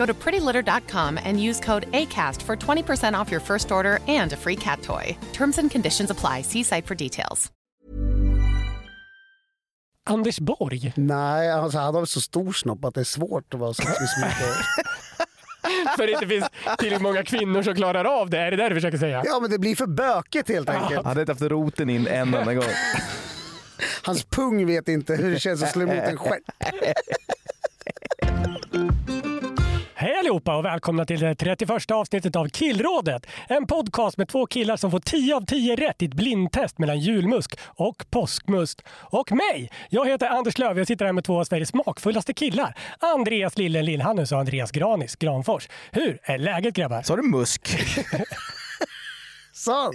Go to prettylitter.com and use code ACAST for 20% off your first order and a free cat toy. Terms and conditions apply. See site for details. Anders Borg. Nej, alltså, han har så stor snopp att det är svårt att vara så mycket. För det inte finns tillräckligt många kvinnor som klarar av det. Är det där du försöker säga? Ja, men det blir för bökigt helt enkelt. Han hade inte haft roten in en enda gång. Hans pung vet inte hur det känns att slå emot en stjärt. Hej allihopa och välkomna till det 31 avsnittet av Killrådet. En podcast med två killar som får 10 av 10 rätt i ett blindtest mellan julmusk och påskmust. Och mig! Jag heter Anders Löf jag sitter här med två av Sveriges smakfullaste killar. Andreas Lillen Lillhannus och Andreas Granis Granfors. Hur är läget grabbar? Sa du musk? Så.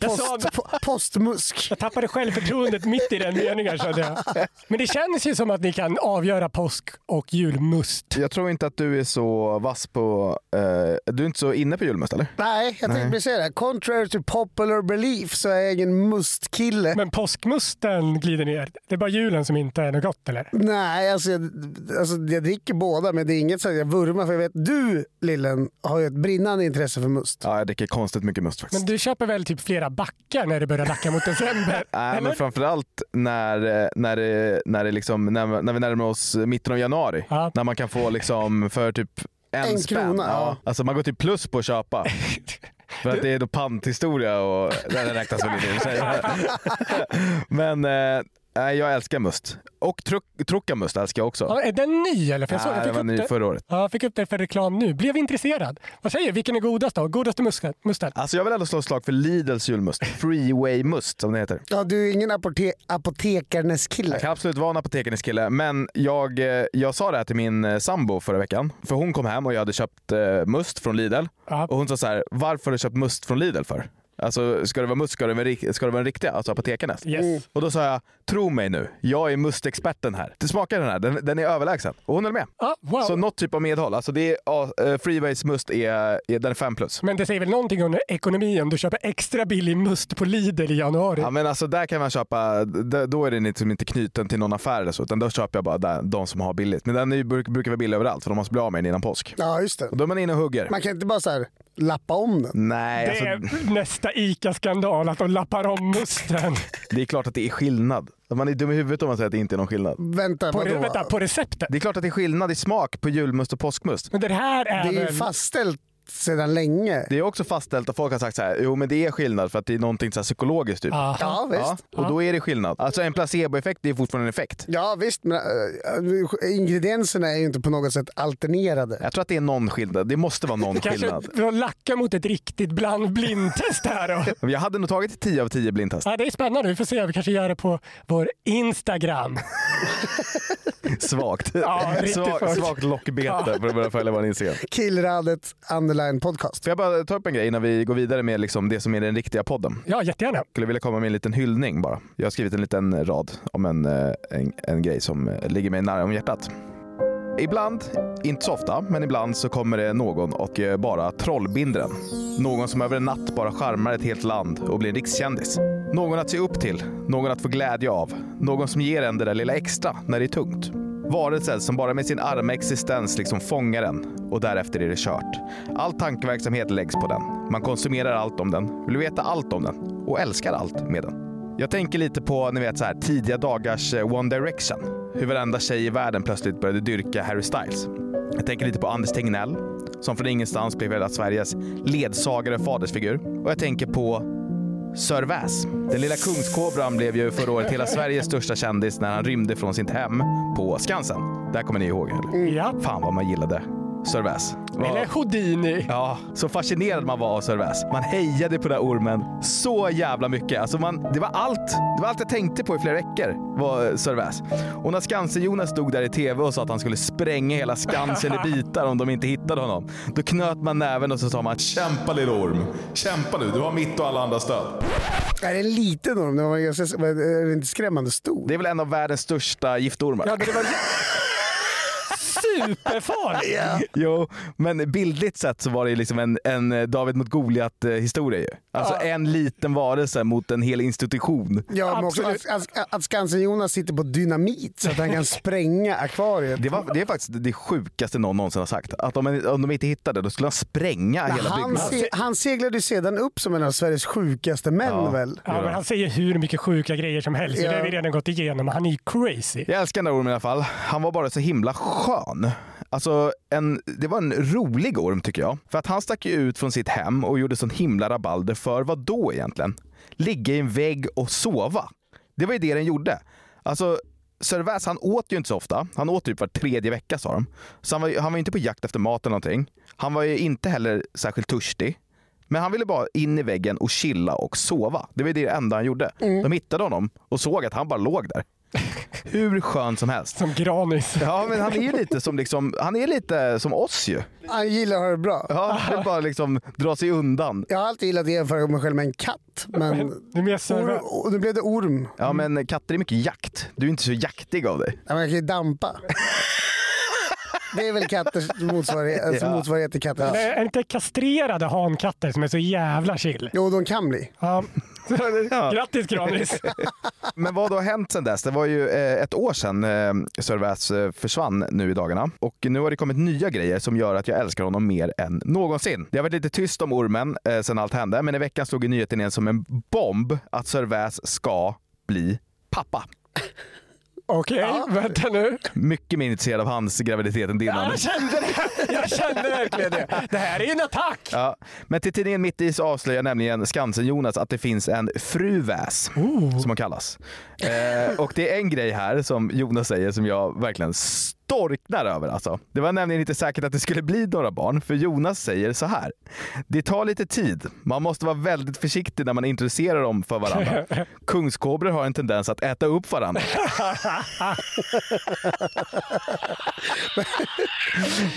Jag Post, sa- po- postmusk. Jag tappade självförtroendet mitt i den meningen kände jag. Men det känns ju som att ni kan avgöra påsk och julmust. Jag tror inte att du är så vass på... eh, du är inte så inne på julmust eller? Nej, jag tänkte precis säga det. Contrary to popular belief så är jag ingen mustkille. Men påskmusten glider ner. Det är bara julen som inte är något gott eller? Nej, alltså jag, alltså jag dricker båda men det är inget så jag vurmar för jag vet du Lillen har ju ett brinnande intresse för must. Ja, jag dricker konstigt mycket must faktiskt. Men du köper väl typ flera backar när det börjar lacka mot december? Nej, men framförallt när, eh, när, det, när, det liksom, när, när vi närmar oss mitten av januari. Ja. När man kan få liksom för typ en, En spänn. krona, ja. Alltså man går till plus på att köpa. För att det är då panthistoria och det räknas väl inte i och för sig. Men eh, nej, jag älskar must. Och truck, truckamust älskar jag också. Ja, är den ny eller? För jag, såg, Nej, jag det fick var upp ny det. förra året. Ja, jag fick upp det för reklam nu. Blev intresserad. Vad säger du? Vilken är godast då? Godaste musten? musten? Alltså jag vill ändå slå ett slag för Lidls julmust. Freeway must som det heter. Ja, du är ingen apote apotekarnes kille. Jag kan absolut vara en apotekarens kille, men jag, eh, jag sa det här till min eh, sambo förra veckan. För hon kom hem och jag hade köpt eh, must från Lidl. Ja. Och hon sa så här, varför har du köpt must från Lidl för? Alltså ska det vara must ska det vara, ska det vara en riktig, alltså apotekarnas. Yes. Och då sa jag, tro mig nu, jag är mustexperten här. Du smakar den här, den, den är överlägsen. Och hon höll med. Ja, wow. Så något typ av medhåll. Alltså det är, eh, Freeways must är, är, den är 5 plus. Men det säger väl någonting om ekonomi om du köper extra billig must på Lidl i januari? Ja men alltså där kan man köpa, då är den liksom inte knuten till någon affär eller så, utan då köper jag bara där, de som har billigt. Men den är, brukar vara billig överallt för de måste bli av med den innan påsk. Ja, just det. Och då är man inne och hugger. Man kan inte bara så här lappa om den. Nej, det alltså, är nästa ICA-skandal, att de lappar om musten. det är klart att det är skillnad. Man är dum i huvudet om man säger att det inte är någon skillnad. Vänta, På, re- vänta, på receptet. Det är klart att det är skillnad i smak på julmust och påskmust. Men det här är, Det är ju väl... fastställt sedan länge. Det är också fastställt att folk har sagt så här, jo men det är skillnad för att det är någonting så här psykologiskt typ. Aha. Ja, visst. Ja, och då är det skillnad. Alltså en placeboeffekt är fortfarande en effekt. Ja visst, men äh, ingredienserna är ju inte på något sätt alternerade. Jag tror att det är någon skillnad. Det måste vara någon Kanske skillnad. att lacka mot ett riktigt bland blindtest här då. Jag hade nog tagit 10 av 10 blindtest. Ja, det är spännande, vi får se. Vi kanske gör det på vår Instagram. Svagt. Ja, Svag, svagt. lockbete för att börja följa vår Instagram. Killradet underline podcast. Får jag bara ta upp en grej innan vi går vidare med liksom det som är den riktiga podden? Ja, jättegärna. skulle vilja komma med en liten hyllning bara. Jag har skrivit en liten rad om en, eh, en, en grej som eh, ligger mig nära om hjärtat. Ibland, inte så ofta, men ibland så kommer det någon och eh, bara trollbinder en. Någon som över en natt bara charmar ett helt land och blir en rikskändis. Någon att se upp till, någon att få glädje av. Någon som ger en det där lilla extra när det är tungt. Varelser som bara med sin arma existens liksom fångar en och därefter är det kört. All tankeverksamhet läggs på den. Man konsumerar allt om den, vill veta allt om den och älskar allt med den. Jag tänker lite på ni vet, så här, tidiga dagars eh, One Direction. Hur varenda tjej i världen plötsligt började dyrka Harry Styles. Jag tänker lite på Anders Tegnell som från ingenstans blev hela Sveriges ledsagare och fadersfigur. Och jag tänker på Sir Väs. Den lilla kungskobran blev ju förra året hela Sveriges största kändis när han rymde från sitt hem på Skansen. Där kommer ni ihåg? Eller? Ja. Fan vad man gillade Vad- Eller Houdini. Ja, så fascinerad man var av Sir Väs. Man hejade på den där ormen så jävla mycket. Alltså man, det, var allt, det var allt jag tänkte på i flera veckor var Sir Väs. Och när Skansen-Jonas stod där i tv och sa att han skulle spränga hela Skansen i bitar om de inte hittade honom. Då knöt man näven och så sa man “Kämpa lilla orm, kämpa nu, du har mitt och alla andra stöd”. Är det en liten orm? Den var ganska, inte skrämmande stor? Det är väl en av världens största giftormar. Ja, det var superfarlig. Jo, men bildligt sett så var det liksom en, en David mot Goliat eh, historia ju. Alltså en liten varelse mot en hel institution. Ja, men också att, att, att Skansen-Jonas sitter på dynamit så att han kan spränga akvariet. Det, var, det är faktiskt det sjukaste någon någonsin har sagt. Att om, om de inte hittade då skulle han spränga Men hela han, byggnaden. se, han seglade ju sedan upp som en av Sveriges sjukaste män Ja. väl? Ja, men han säger hur mycket sjuka grejer som helst. Ja. Det har vi redan gått igenom. Han är ju crazy. Jag älskar den där ormen i alla fall. Han var bara så himla skön. Alltså, en, det var en rolig orm tycker jag. För att han stack ju ut från sitt hem och gjorde sån himla rabalder för vad då egentligen? Ligga i en vägg och sova. Det var ju det den gjorde. Alltså, Sir Väs, han åt ju inte så ofta. Han åt typ var tredje vecka sa de. Så han var, han var inte på jakt efter mat eller någonting. Han var ju inte heller särskilt törstig. Men han ville bara in i väggen och chilla och sova. Det var det enda han gjorde. De hittade honom och såg att han bara låg där. Hur skön som helst. Som Granis. Ja, men han är ju lite som, liksom, han är lite som oss ju. Han gillar att ha det bra. Ja, han vill bara liksom dra sig undan. Jag har alltid gillat att jämföra mig själv med en katt. Men Du or, och nu blev det orm. Ja, men katter är mycket jakt. Du är inte så jaktig av dig. Ja, men jag kan ju dampa. Det är väl katters motsvarighet, alltså Ja. motsvarighet till katter. Det är inte kastrerade hankatter som är så jävla chill. Jo, de kan bli. Ja. Ja. Grattis Granis! Men vad har hänt sedan dess? Det var ju eh, ett år sedan eh, Sir Väs eh, försvann nu i dagarna. Och nu har det kommit nya grejer som gör att jag älskar honom mer än någonsin. Det har varit lite tyst om ormen sedan allt hände, men i veckan slog ju nyheten igen som en bomb att Sir Väs ska bli pappa. Okej, vänta nu. Mycket mer intresserad av hans graviditet än din Ja, jag kände det! Jag kände verkligen det. Det här är en attack! Ja, men till tidningen Mitt i så avslöjar nämligen Skansen-Jonas att det finns en fruväs, som hon kallas. Eh, och det är en grej här som Jonas säger som jag verkligen storknar över. Alltså. Det var nämligen inte säkert att det skulle bli några barn, för Jonas säger så här. Det tar lite tid. Man måste vara väldigt försiktig när man introducerar dem för varandra. Kungskobror har en tendens att äta upp varandra.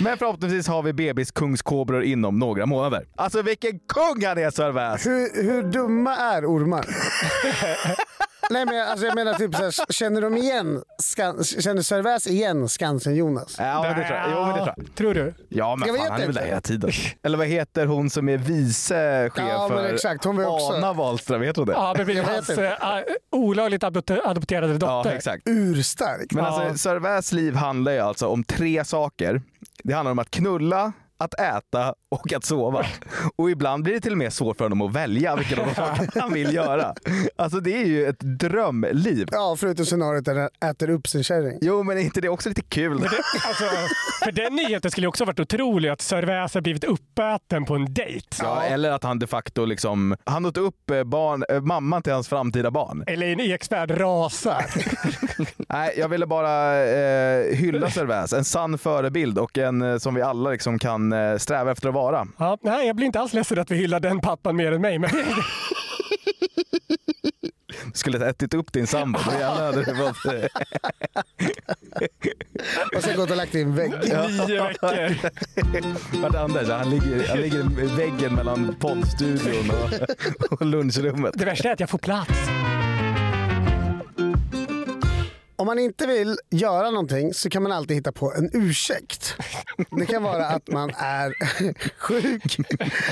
Men förhoppningsvis har vi bebis kungskobror inom några månader. Alltså vilken kung han är Sir! Hur, hur dumma är ormar? Nej, men jag, alltså jag menar typ så här, känner de igen, Skan, känner Sir Väs igen Skansen-Jonas? Ja, men det tror jag. Jo, men det tror jag. Tror du? Ja, men Jag fan, han är väl där hela tiden. Eller vad heter hon som är vice chef Ja, men för exakt. Hon också- Anna Wahlström? Vet hon det? Ja, det blir hans äh, olagligt adopte- adopterade Ja, dotter. exakt. Urstark. Men Ja. alltså, Sir Väs liv handlar ju alltså om tre saker. Det handlar om att knulla, att äta och att sova. Och ibland blir det till och med svårt för honom att välja vilken av de sakerna han vill göra. Alltså det är ju ett drömliv. Ja, förutom scenariot där han äter upp sin kärring. Jo, men är inte det också lite kul? Alltså, för den nyheten skulle ju också varit otrolig, att Sir Väs har blivit uppäten på en dejt. Ja, eller att han de facto liksom, han åt upp eh, barn, eh, mamman till hans framtida barn. Eller en ekvärld rasar. Nej, jag ville bara eh, hylla Sir Väs, en sann förebild och en eh, som vi alla liksom kan eh, sträva efter att vara. Ja, nej, jag blir inte alls ledsen att vi hyllar den pappan mer än mig. Men Skulle ha ätit upp din sambo, då jävlar hade det varit... Och sen gått och lagt i en vägg. nio veckor. Vart är Anders? Han ligger, han ligger i väggen mellan poddstudion och, och lunchrummet. Det värsta är att jag får plats. Om man inte vill göra någonting så kan man alltid hitta på en ursäkt. Det kan vara att man är sjuk,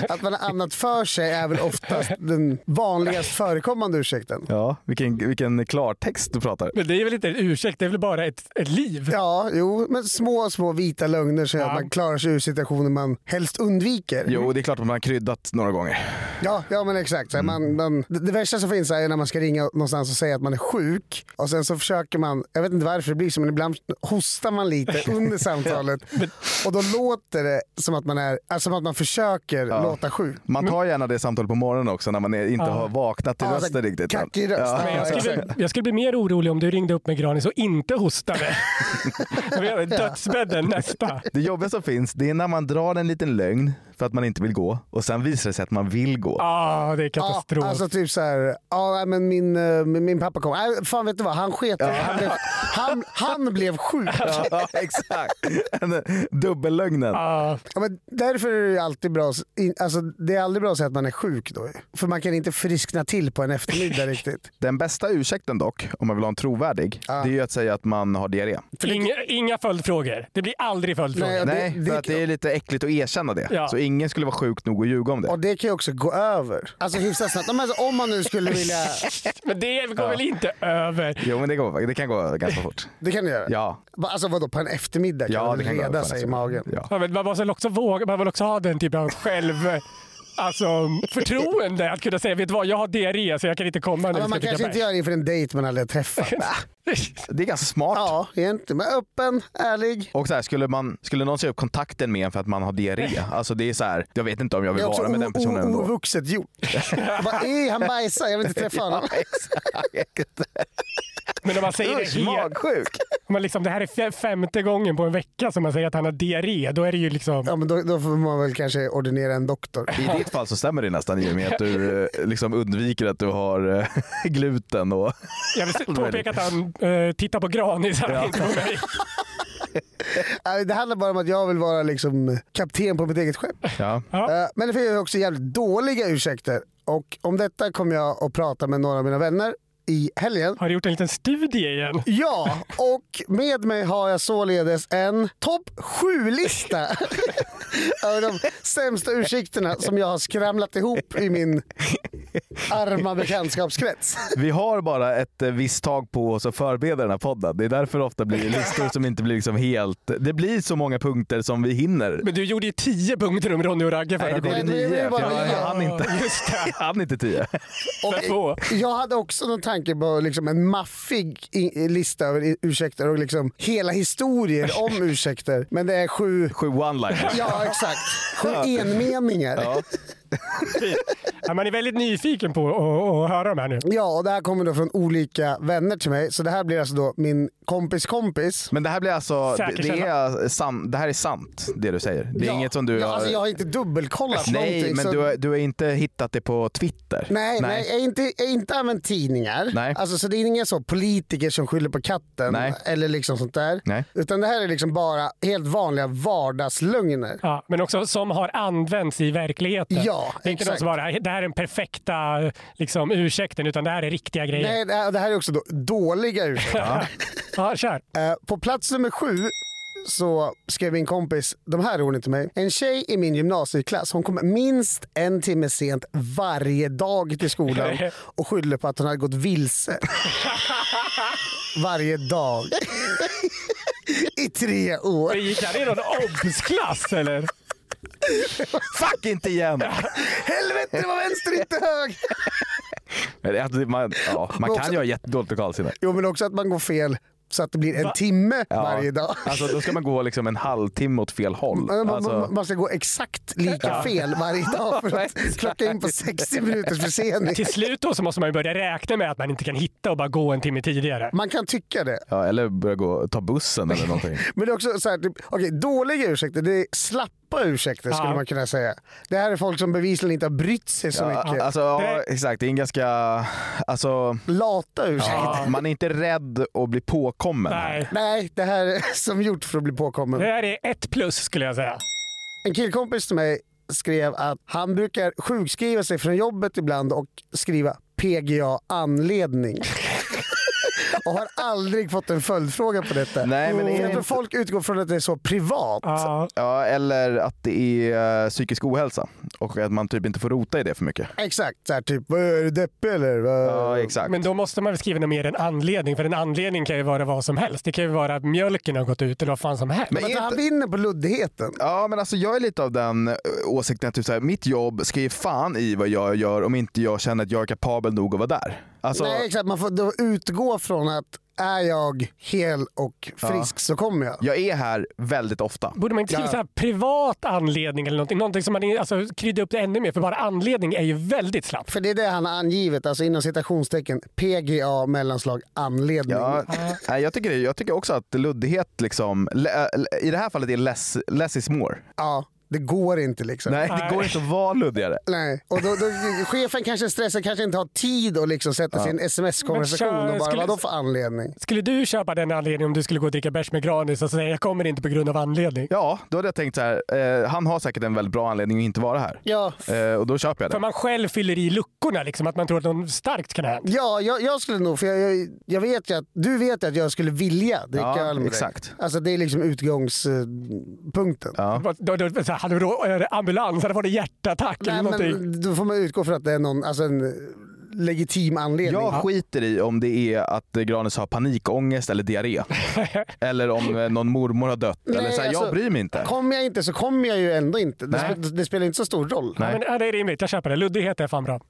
att man har annat för sig är väl oftast den vanligast förekommande ursäkten. Ja, vilken, vilken klartext du pratar. Men det är väl inte en ursäkt, det är väl bara ett, ett liv. Ja, jo, men små, små vita lögner så att Ja. man klarar sig ur situationer man helst undviker. Jo, det är klart att man har kryddat några gånger. Ja, ja men exakt. Så här, man, man, det, det värsta som finns är när man ska ringa någonstans och säga att man är sjuk och sen så försöker man man, jag vet inte varför det blir så, men ibland hostar man lite under samtalet. och då låter det som att man, är, alltså att man försöker låta sjuk. Man tar gärna det samtalet på morgonen också när man är, inte Ja. har vaknat till Ja, rösten riktigt. kackig röst. Ja. Jag, Ja, skulle, jag skulle bli mer orolig om du ringde upp med Granis och inte hostade. Dödsbädden nästa. Det jobbiga som finns det är när man drar en liten lögn för att man inte vill gå och sen visar det sig att man vill gå. Ja, det är Ja, katastrof. alltså typ så här, ja nej, men min, eh, min, min pappa kom. Nej, fan vet du vad, han sket det. han, blev, han, han blev sjuk. Ja, exakt. En- Dubbellögnen. Ja, Ja, men därför är det ju alltid bra, alltså, det är aldrig bra att säga att man är sjuk då. För man kan inte friskna till på en eftermiddag riktigt. Den bästa ursäkten dock, om man vill ha en trovärdig, det är ju att säga att man har diarré. inga, inga följdfrågor. Det blir aldrig följdfrågor. Nej, det- Nej, det- för att det är lite äckligt att erkänna det. Ja. Så ingen skulle vara sjuk nog att ljuga om det. Och det kan ju också gå över. Alltså hyfsat snabbt. Men Alltså, om man nu skulle vilja... Men det går väl inte över? Jo, men det, går, det kan gå ganska fort. Det kan du göra. Ja, Va- Alltså vadå, på en eftermiddag kan ja man det väl kan gå reda på sig i magen? Ja. Ja, men man måste väl också våga, man vill också ha den typen av själv... Alltså förtroende att kunna säga, vet du vad, jag har diarré så jag kan inte komma nu. Ja, man kanske inte gör det inför en dejt man aldrig har träffat. Det är ganska smart. ja, egentligen. Men öppen, ärlig. Och så här, skulle, man, skulle någon säga upp kontakten med en för att man har diarré, alltså det är så här, jag vet inte om jag Det vill är vara med den personen ändå. ovuxet gjort. Bara, "Ey, han bajsar, jag vill inte träffa honom. Men om man säger det Usch, helt... magsjuk. Om man liksom, det här är fe- femte gången på en vecka som man säger att han har diarré, då är det ju liksom... Ja, men då, då får man väl kanske ordinera en doktor. I ditt fall så stämmer det nästan i och med att du eh, liksom undviker att du har eh, gluten och... Jag vill påpeka att han uh, tittar på Granis. Nej, Det handlar bara om att jag vill vara liksom kapten på mitt eget skepp. Ja. Eh, Men det finns också jävligt dåliga ursäkter. Och om detta kommer jag att prata med några av mina vänner i helgen. Har du gjort en liten studie igen? Ja, och med mig har jag således en topp 7-lista över de sämsta ursäkterna som jag har skramlat ihop i min arma bekantskapskrets. Vi har bara ett eh, visst tag på oss att förbereda den här podden. Det är därför det ofta blir listor som inte blir liksom helt... Det blir så många punkter som vi hinner. Men du gjorde ju tio punkter om Ronny och Ragge förra Nej, det gången. blev nio. är bara jag, jag hann inte. Just det. Jag hann inte tio. Få. Jag hade också någon tanke på liksom en maffig lista över ursäkter och liksom hela historier om ursäkter. Men det är sju, Sju one-liners. ja exakt, sju enmeningar. Ja. Ja, man är väldigt nyfiken på att, höra de här nu. Ja, och det här kommer då från olika vänner till mig. Så det här blir alltså då min kompis kompis. Men det här blir alltså... Det, det, är san, det här är sant, det du säger. Det är ja. inget som du ja, har... Alltså, jag har inte dubbelkollat Nej, någonting. men så... du har, du har inte hittat det på Twitter? Nej, nej. jag har inte, jag inte använt tidningar. Nej. Alltså, så det är inga så politiker som skyller på katten Nej. eller liksom sånt där. Nej. Utan det här är liksom bara helt vanliga vardagslögner. Ja, men också som har använts i verkligheten. Ja, det är inte någon exakt. som bara, det här är den perfekta liksom, ursäkten, utan det här är riktiga grejer. Nej, det här, det här är också då dåliga ursäkter. Ja, kör. Eh, på plats nummer sju så skrev min kompis de här orden till mig. En tjej i min gymnasieklass hon kom minst en timme sent varje dag till skolan och skyllde på att hon hade gått vilse. varje dag. I tre år. Men Gick han i någon obs-klass eller? Fuck inte igen! Helvete det var vänster inte hög! Men det- alltså, man, ja, man Men kan också- ju ha jättedåligt lokalsinne. Jo men också att man går fel så att det blir en timme Ja. varje dag. Alltså, då ska man gå liksom en halvtimme åt fel håll. Man, man- Alltså, man ska gå exakt lika fel varje dag för att klocka in på 60 minuters försening. Till slut då så måste man ju börja räkna med att man inte kan hitta och bara gå en timme tidigare. Man kan tycka det. ja, eller börja gå, ta bussen eller någonting. Men det är också så här, typ, okej, dåliga ursäkter, det är slappa ursäkter skulle man kunna säga. Det här är folk som bevisligen inte har brytt sig så Ja, mycket. alltså, ja, Det- exakt. Det är en ganska... Alltså, Lata ursäkter. man är inte rädd att bli påkommen. Nej. Nej, det här är som gjort för att bli påkommen. Det här är ett plus skulle jag säga. En killkompis till mig skrev att han brukar sjukskriva sig från jobbet ibland och skriva PGA anledning. och har aldrig fått en följdfråga på detta. Nej, men det inte- folk utgår från att det är så privat. Ja, Ja, eller att det är eh, psykisk ohälsa och att man typ inte får rota i det för mycket. Exakt, så här, typ "Vad, är du deppig eller? Vad?" Ja, exakt. men då måste man väl skriva mer än anledning, för en anledning kan ju vara vad som helst. Det kan ju vara att mjölken har gått ut eller vad fan som helst. Men Men är han inte- vinner på luddigheten. Ja, men alltså jag är lite av den eh, åsikten att typ så här, mitt jobb ska ge fan i vad jag gör om inte jag känner att jag är kapabel nog att vara där. Alltså, Nej, exakt. Man får då utgå från att är jag hel och frisk så kommer jag. Jag är här väldigt ofta. Borde man inte skriva Ja. så här privat anledning eller någonting? Någonting som man alltså, kryddar upp det ännu mer. För bara anledning är ju väldigt slappt. För det är det han har angivit, alltså inom citationstecken, PGA mellanslag anledning. Ja, nej, jag, tycker, det- jag tycker också att luddighet, liksom, i det här fallet är less, less is more. Ja, det går inte liksom. Nej, det går inte att vara luddigare. Nej. Och då, då, chefen kanske stressar, kanske inte har tid att liksom sätta sig i en sms-konversation och bara, skulle- vadå för anledning? Skulle du köpa den anledningen om du skulle gå och dricka bärs med Granis och säga jag kommer inte på grund av anledning? Ja, då hade jag tänkt så här. Eh, han har säkert en väldigt bra anledning att inte vara här. Ja, Eh, och då köper jag För det. man själv fyller i luckorna, liksom, att man tror att något starkt kan ha hänt. Ja, jag, jag skulle nog, för jag, jag, jag vet ju att du vet ju att jag skulle vilja dricka Ja, öl med exakt. dig. Alltså det är liksom utgångspunkten. Ja. Då, då, hade du då, är det ambulans, hade det varit hjärtattack eller Nej, någonting. men då får man utgå från att det är någon, alltså en legitim anledning. Jag skiter i om det är att Granis har panikångest eller diarré. eller om eh, någon mormor har dött. eller Nej, så här, jag alltså, bryr mig inte. Kommer jag inte så kommer jag ju ändå inte. Det, Nej. spe, det spelar inte så stor roll. Nej. Men, ja, det är rimligt, jag köper det. Luddighet är fan bra.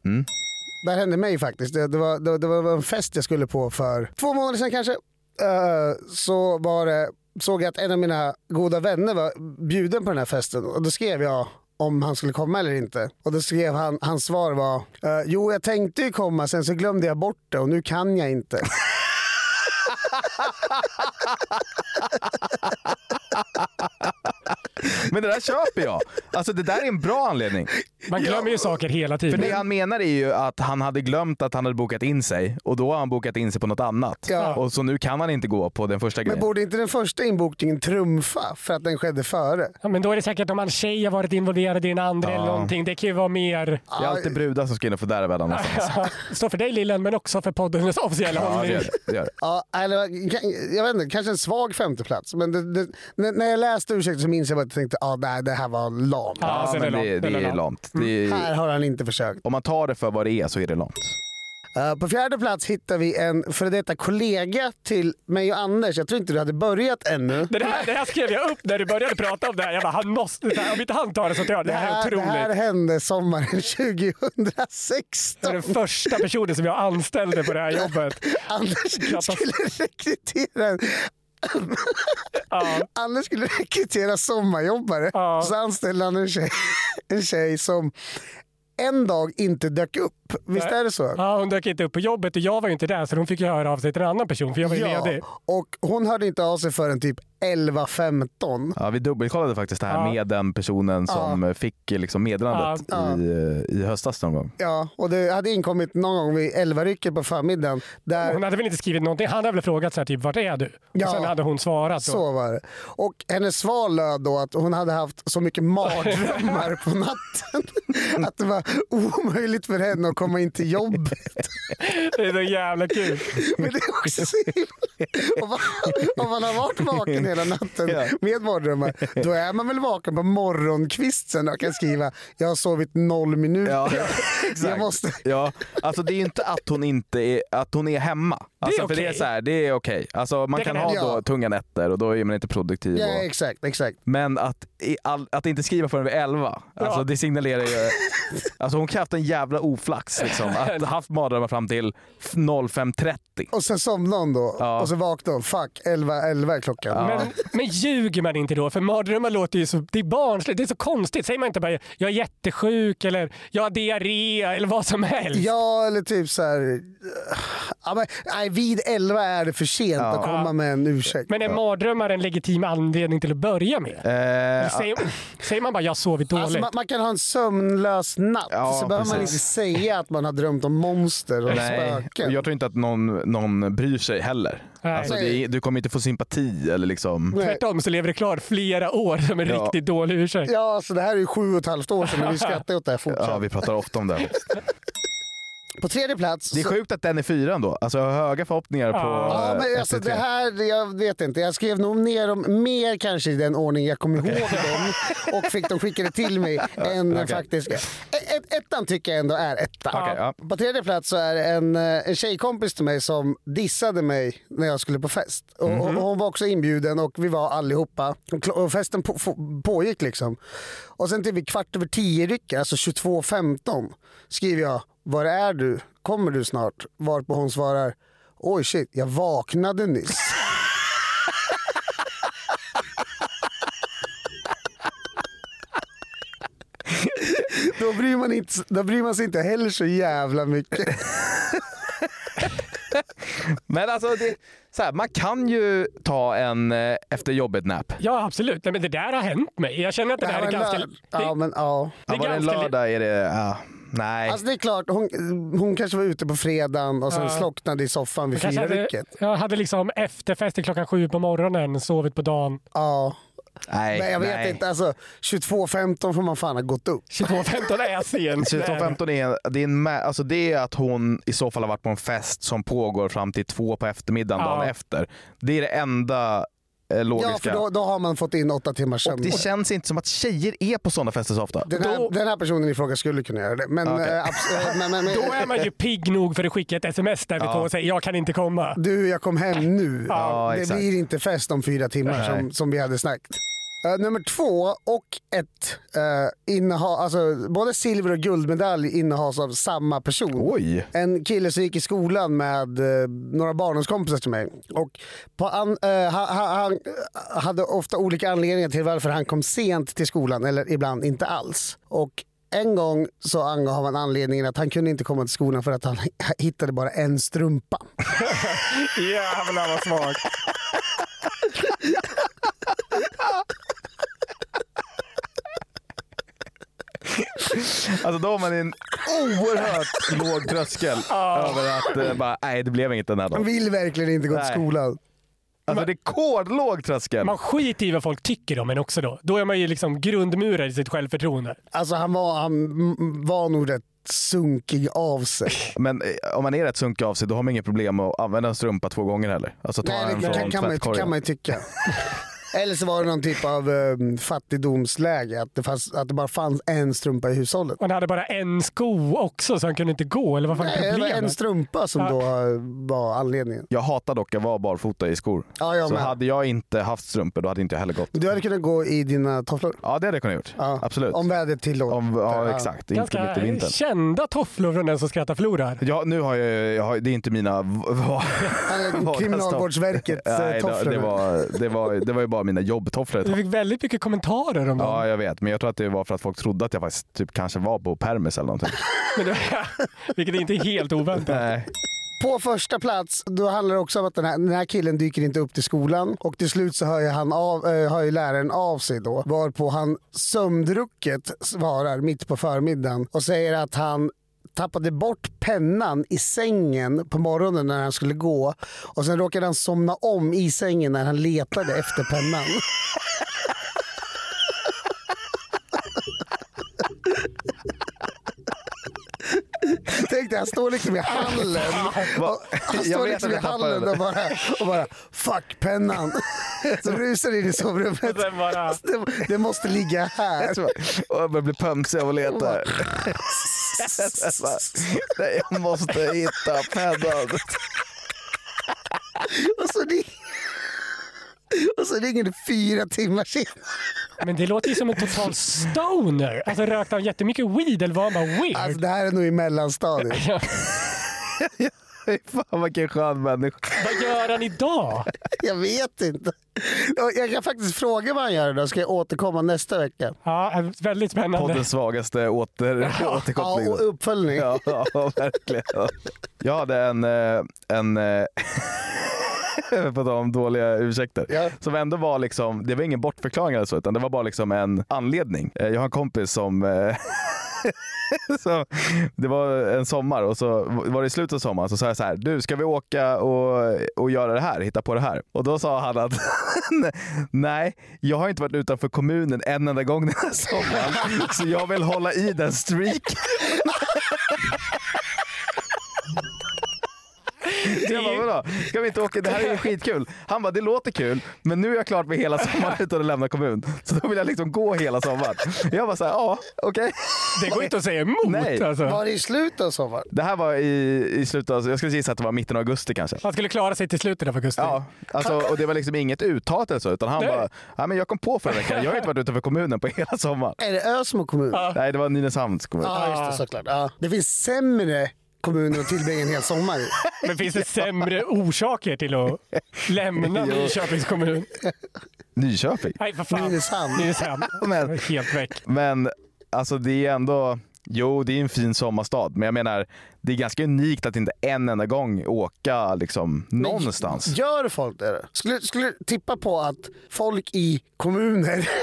Det här hände mig faktiskt. Det, det, var, det, det var en fest jag skulle på för två månader sedan kanske. Eh, så var det, såg jag att en av mina goda vänner var bjuden på den här festen och då skrev jag om han skulle komma eller inte. Och då skrev han, hans svar var eh, Jo jag tänkte ju komma sen så glömde jag bort det och nu kan jag inte. Men det där köper jag. Alltså det där är en bra anledning. Man glömmer ju saker hela För tiden. det han menar är ju att han hade glömt att han hade bokat in sig och då har han bokat in sig på något annat. Ja. Och så nu kan han inte gå på den första Men grejen. borde inte den första inbokningen trumfa för att den skedde före? Ja, men då är det säkert om en tjej har varit involverad i den andra Ja. eller någonting. Det kan ju vara mer... Det är alltid brudar som ska in och fördärva den någonstans. Står för dig Lillen, men också för poddens officiella Ja, det hållning. gör det. det, gör det. Ja, eller, jag vet inte, kanske en svag femteplats. Men det, det, när jag läste ursäkten så minns jag bara jag tänkte att ah, det här var lamt. Ja, Ja, så men det är det, lamt. det Det är. Det Här är, har han inte försökt. om man tar det för vad det är så är det lamt. Eh, på fjärde plats hittar vi en före detta kollega till mig och Anders. Jag tror inte du hade börjat ännu. Det här, det här skrev jag upp när du började prata om det här. Jag bara, han måste, här, om inte han tar det så tar jag det. Det här är det otroligt. här hände sommaren Det 2016. är den första personen som jag anställde på det här jobbet. Anders Katastrof. skulle rekrytera en Ja. Anders skulle rekrytera sommarjobbare. Ja. Så anställde han en tjej, en tjej som en dag inte dök upp. Visst är det så? Ja, hon dök inte upp på jobbet och jag var ju inte där så hon fick ju höra av sig till en annan person för jag var ju ledig. och hon hörde inte av sig förrän typ 11-15. Ja, vi dubbelkollade faktiskt det här Ja. med den personen som fick liksom meddelandet Ja. I, i höstas någon gång. Ja, och det hade inkommit någon gång vid 11-rycket på förmiddagen. Där, Hon hade väl inte skrivit någonting. Han hade väl frågat så här, typ, vart är du? Ja. Och sen hade hon svarat. Då. Så var det. Och hennes svar löd då att hon hade haft så mycket mardrömmar på natten att det var omöjligt för henne att komma in till jobbet. Det är så jävla kul. Men det är också så himla... Om man, har varit vaken hela natten Ja. med mardrömmar, då är man väl vaken på morgonkvisten och kan skriva “Jag har sovit noll minuter”. Ja, Jag måste... Ja, alltså det är inte att hon inte är, att hon är hemma. Alltså, det är okej. så här, det är okej. Alltså, man Det kan kan ha då tunga nätter och då är man inte produktiv. Ja, och, exakt, exakt. men att, all, att inte skriva förrän vid 11, alltså, Ja. det signalerar ju... Alltså hon kan ha haft en jävla oflax. Liksom, att haft mardrömmar fram till 05.30. Och sen somnade hon då Ja. och så vaknade hon. Fuck, 11, 11 är klockan. Men, men ljuger man inte då? För mardrömmar låter ju så, det är barnsligt, det är så konstigt. Säger man inte bara jag är jättesjuk eller jag har diarré eller vad som helst? Ja, eller typ så här... Ja, men, nej, vid 11 är det för sent att komma med en ursäkt. Men är mardrömmar en legitim anledning till att börja med? Eh, säger, säger man bara jag har sovit dåligt? Alltså, man, man kan ha en sömnlös natt, Ja, så behöver man inte säga att man har drömt om monster och Nej, spöken. och jag tror inte att någon, någon bryr sig heller. Alltså, det är, du kommer inte få sympati eller liksom... Nej. Tvärtom så lever det kvar flera år som en Ja. riktigt dålig ursäkt. Ja, alltså, det här är ju sju och ett halvt år sedan men vi skrattar åt det här fortsatt. Ja, vi pratar ofta om det. På tredje plats... Det är så- sjukt att den är fyra ändå. Alltså jag har höga förhoppningar på Ja, men alltså, SVT. det här, jag vet inte. Jag skrev nog ner dem mer kanske i den ordning jag kommer ihåg dem och fick dem skickade till mig än den okej. faktiska. Ett, ett, ettan tycker jag ändå är etta. Okej, ja. På tredje plats så är det en, eh, en tjejkompis till mig som dissade mig när jag skulle på fest. Och, Mhm. och, och hon var också inbjuden och vi var allihopa. Och, festen på, på, pågick liksom. Och sen till vid kvart över tio rycker, alltså 22.15, skriver jag “Var är du? Kommer du snart?” Varpå hon svarar oj shit, jag vaknade nyss. då, bryr man inte, då bryr man sig inte heller så jävla mycket. Men alltså, det, så här, man kan ju ta en eh, efter jobbet-nap. Ja, absolut. Nej, men det där har hänt mig. Jag känner att det, där här är ganska... det, Ja, men ja. det Ja, var det en lördag är det... Ja, nej. Alltså det är klart, hon, hon kanske var ute på fredagen och sen Ja. slocknade i soffan vid fyrarycket. jag hade liksom efterfest till klockan sju på morgonen, sovit på dagen. Ja, nej, men jag vet nej. inte. Alltså, 22.15 får man fan ha gått upp. 22.15 är sent. 22.15 är, det är, en, alltså det är att hon i så fall har varit på en fest som pågår fram till två på eftermiddagen Ja. dagen efter. Det är det enda logiska. Ja, för då, då har man fått in åtta timmars och sömn. det känns inte som att tjejer är på sådana fester så ofta. Den här, Då- den här personen i fråga skulle kunna göra det. Men, Okej. eh, abs- eh, men, men, men Då är man ju pigg nog för att skicka ett sms där vi Ja. två och säger jag kan inte komma. du, jag kom hem nu. Ja, det exakt. blir inte fest om fyra timmar som, som vi hade snackat. Eh, nummer två och ett uh, inneha, alltså, både silver och guldmedalj innehas av samma person. Oj! En kille som gick i skolan med eh, några barndomskompisar till mig. Och an, eh, ha, ha, han hade ofta olika anledningar till varför han kom sent till skolan eller ibland inte alls. Och en gång så angav han anledningen att han kunde inte komma till skolan för att han hittade bara en strumpa. Jävlar vad svagt. Alltså då har man en oerhört låg tröskel över att eh, bara, nej det blev inget den här Han dagen. vill verkligen inte gå till Nej. skolan. Alltså rekordlåg tröskel. Man skiter i vad folk tycker om en också då. Då är man ju liksom grundmurad i sitt självförtroende. Alltså han var, han mm, var nog rätt sunkig av sig. Men eh, om man är rätt sunkig av sig då har man inget problem att använda en strumpa två gånger heller. Alltså ta Nej, en det från kan, kan, man, ju- tvättkorgen. kan man ju tycka. Eller så var det någon typ av um, fattigdomsläge, att det, fanns, att det bara fanns en strumpa i hushållet. Han hade bara en sko också så han kunde inte gå. Eller vad fan Nej, det var problemet? en strumpa som Ja. då uh, var anledningen. Jag hatar dock att vara barfota i skor. Ja, jag så med. hade jag inte haft strumpor då hade inte jag heller gått. Du hade kunnat gå i dina tofflor? Ja det hade jag kunnat gjort. Ja. Absolut. Om vädret tillåter. Om, ja exakt, inte mitt i Ganska vintern. kända tofflor från den som skrattar förlorar. Ja, nu har jag, jag har, det är inte mina... Kriminalvårdsverkets eh, Nej, det, tofflor. det, var, det, var, det var ju bara mina jobbtofflor. Du fick väldigt mycket kommentarer om dem. Ja, jag vet. Men jag tror att det var för att folk trodde att jag faktiskt typ kanske var på permis eller någonting. Men det, vilket är inte helt oväntat. Nej. På första plats, då handlar det också om att den här, den här killen dyker inte upp till skolan och till slut så hör ju, han av, eh, hör ju läraren av sig då varpå han sömndrucket svarar mitt på förmiddagen och säger att han tappade bort pennan i sängen på morgonen när han skulle gå och sen råkade han somna om i sängen när han letade efter pennan. Tänk dig, han står liksom i hallen. Och, han Jag står vet liksom i hallen och bara, och bara fuck pennan. Så rusar in i sovrummet. Det, det måste ligga här. Och jag börjar bli pömsig av att leta. Nej, jag måste hitta pennan. Och så, ring- och så ringer det fyra timmar senare. Men det låter ju som en total stoner. Alltså rökte han jättemycket weed eller var han bara weird? Alltså, det här är nog i mellanstadiet. Fan vilken skön människa. Vad gör han idag? Jag vet inte. Jag kan faktiskt fråga vad han gör idag. Ska jag återkomma nästa vecka? Ja, väldigt spännande. Poddens svagaste åter, Ja, återkoppling. och uppföljning. Ja, ja, verkligen. Jag hade en, eh, en eh, på om dåliga ursäkter, Ja. som ändå var liksom, det var ingen bortförklaring eller så, utan det var bara liksom en anledning. Eh, Jag har en kompis som så, det var en sommar och så var det i slutet av sommaren så sa jag så här, du ska vi åka och, och göra det här, hitta på det här? Och då sa han att nej, jag har inte varit utanför kommunen en enda gång den här sommaren, så jag vill hålla i den streaken. streak. Jag bara, vadå? Ska vi inte åka? Det här är ju skitkul. Han bara, det låter kul, men nu är jag klart med hela sommaren utan att lämna kommun. Så då vill jag liksom gå hela sommaren. Jag bara såhär, ja, okej. Det går inte att säga emot. Nej. Alltså. Var det i slutet av sommaren? Det här var i, i slutet av, jag skulle gissa att det var mitten av augusti kanske. Han skulle klara sig till slutet av augusti. Ja, alltså, och det var liksom inget uttalat eller så, utan han Nej. bara, ja, men jag kom på förra veckan, jag har inte varit utanför kommunen på hela sommaren. Är det Ösmo kommun? Ja, Nej, det var Nynäsholms kommun. just det, såklart. Ja. Det finns sämre kommuner att tillbringa en hel sommar i. Men finns det sämre orsaker till att lämna Nyköpings kommun? Nyköping. Nej, för fan. Nynäshamn. Nynäshamn. Men- Helt väck. Men alltså det är ändå, jo det är en fin sommarstad, men jag menar det är ganska unikt att inte en enda gång åka liksom någonstans. Gör folk det? Skulle, skulle tippa på att folk i kommuner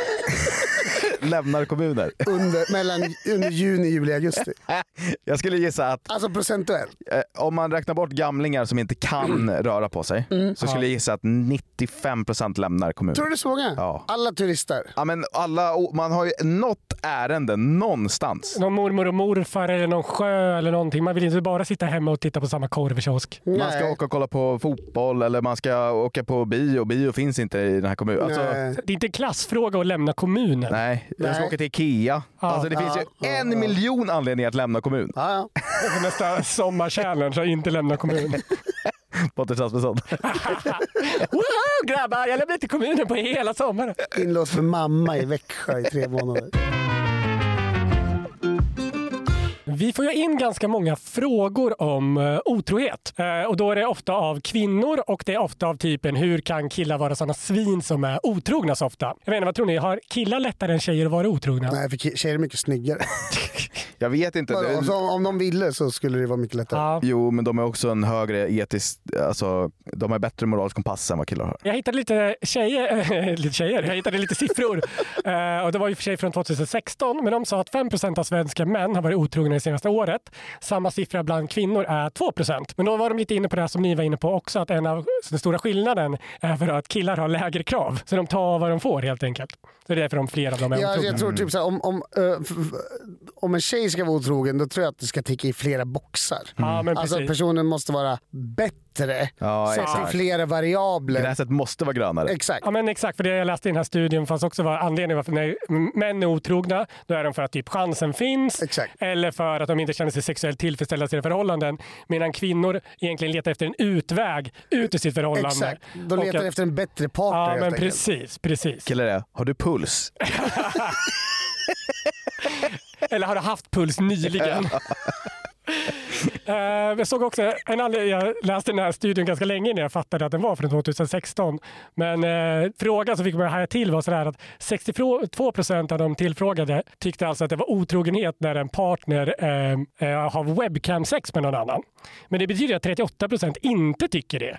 Lämnar kommuner. under, mellan, under juni, juli, augusti. Jag skulle gissa att Alltså procentuellt. eh, om man räknar bort gamlingar som inte kan röra på sig, så skulle jag gissa att 95% lämnar kommunen. Tror du det är så många? Ja. Alla turister. Ja, men alla, man har ju något ärende någonstans. Någon mormor och morfar eller någon sjö eller någonting. Man vill inte bara sitta hemma och titta på samma korvkiosk. Man ska åka och kolla på fotboll eller man ska åka på bio. Bio finns inte i den här kommunen. Alltså. Det är inte en klassfråga att lämna kommunen. nej, jag ska Nej. åka till Ikea. alltså, det ja, finns ju ja, en ja. miljon anledningar att lämna kommun. Ja, ja. För Nästa sommarchallenge att inte lämna kommunen. Pontus Rasmusson. Woho, grabbar, jag lämnar inte kommunen på hela sommaren. Inlåst med mamma i Växjö i tre månader. Vi får ju in ganska många frågor om uh, otrohet. Eh, och då är det ofta av kvinnor och det är ofta av typen hur kan killar vara sådana svin som är otrogna så ofta? Jag menar, vad tror ni? Har killar lättare än tjejer att vara otrogna? Nej, för tjejer är mycket snyggare. Jag vet inte. Vadå? Det, Så om, om de ville så skulle det vara mycket lättare. Ja. jo, men de är också en högre etisk... Alltså, de har bättre moralisk kompass än vad killar har. Jag hittade lite tjejer, lite tjejer, jag hittade lite siffror. Eh, och det var ju för sig från 2016, men de sa att 5% av svenska män har varit otrogna det senaste året. Samma siffra bland kvinnor är 2% Men då var de lite inne på det här som ni var inne på också, att en av den stora skillnaden är för att killar har lägre krav. Så de tar vad de får helt enkelt. Så det är därför de fler av dem är Ja, otrogna. jag tror typ såhär, om, om, f- om en tjej ska vara otrogen då tror jag att det ska ticka i flera boxar. Ja, men Alltså precis. personen måste vara bättre Ja, sett exakt. till flera variabler. Gräset måste vara grönare. Exakt. Ja men exakt, för det jag läste i den här studien fanns också vara anledningen varför när män är otrogna, då är de för att typ chansen finns Exakt. eller för att de inte känner sig sexuellt tillfredsställda i sina förhållanden. Medan kvinnor egentligen letar efter en utväg ut ur sitt förhållande. Exakt. De Och letar att- efter en bättre partner Ja helt men enkelt. precis, precis. Killar är, har du puls? Eller har du haft puls nyligen? Eh, jag såg också en anledning, jag läste den här studien ganska länge innan jag fattade att den var från 2016. Men eh, frågan som fick mig att haja till var sådär att 62 procent av de tillfrågade tyckte alltså att det var otrogenhet när en partner eh, eh har webcam-sex med någon annan. Men det betyder att 38 procent inte tycker det.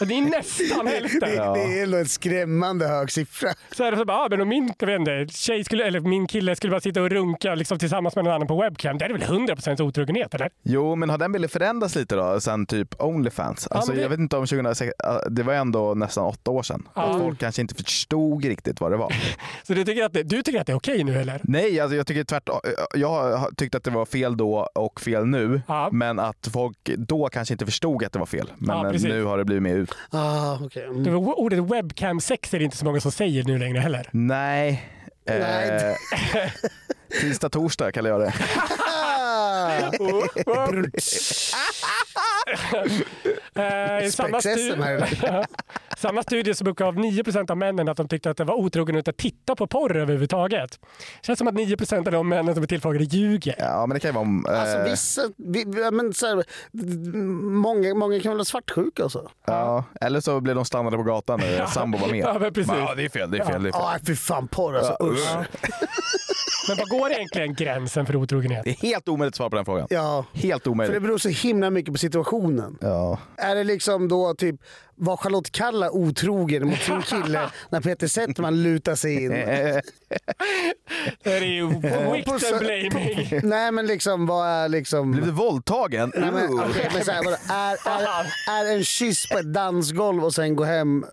Det är nästan hälften. Det, det är ändå en skrämmande hög siffra. Så är det så bara, ah, men om min, jag vet inte, tjej skulle, eller min kille skulle bara sitta och runka liksom, tillsammans med någon annan på webcam. Det är väl 100% otrogenhet eller? Jo, men har den bilden förändrats lite då sen typ Onlyfans? Alltså, men det- Jag vet inte om 2006, äh, det var ändå nästan åtta år sedan. Att folk kanske inte förstod riktigt vad det var. Så du tycker att det, du tycker att det är okej nu eller? Nej, alltså jag tycker tvärtom. Jag har tyckt att det var fel då och fel nu. Ja. Men att folk då kanske inte förstod att det var fel. Men Ja, eh, nu har det blivit mer Ah, okay. mm. Det var ordet webcam-sex är det inte så många som säger nu längre heller. Nej. Nej. Eh, tisdag, torsdag kallar jag det. Eh, i samma, Spex-SM här stu- idag. samma studie så uppgav 9 av männen att de tyckte att det var otrogen att titta på porr överhuvudtaget. Känns som att 9 av de männen som är tillfrågade ljuger. Ja, men det kan ju vara om... eh, Alltså vissa, vi, ja, men så här, många, många kan väl ha svartsjuka och så? Ja, eller så blir de stannade på gatan när sambo var med. Ja, men precis. Ja, det är fel, det är fel. Det är fel. Ja, fy fan porr alltså. Usch. Men vad går egentligen gränsen för otrogenhet? Det är helt omöjligt att svara på den frågan. Ja, Helt för det omöjligt. beror så himla mycket på situationen. Ja. Är det liksom då typ, var Charlotte Kalla otrogen mot sin kille när Peter Settman lutar sig in? Det är ju victim blaming. Nej men liksom, vad är liksom... Blev du våldtagen? Nej, men, okej, men så här, är, är, är en kyss på ett dansgolv och sen gå hem...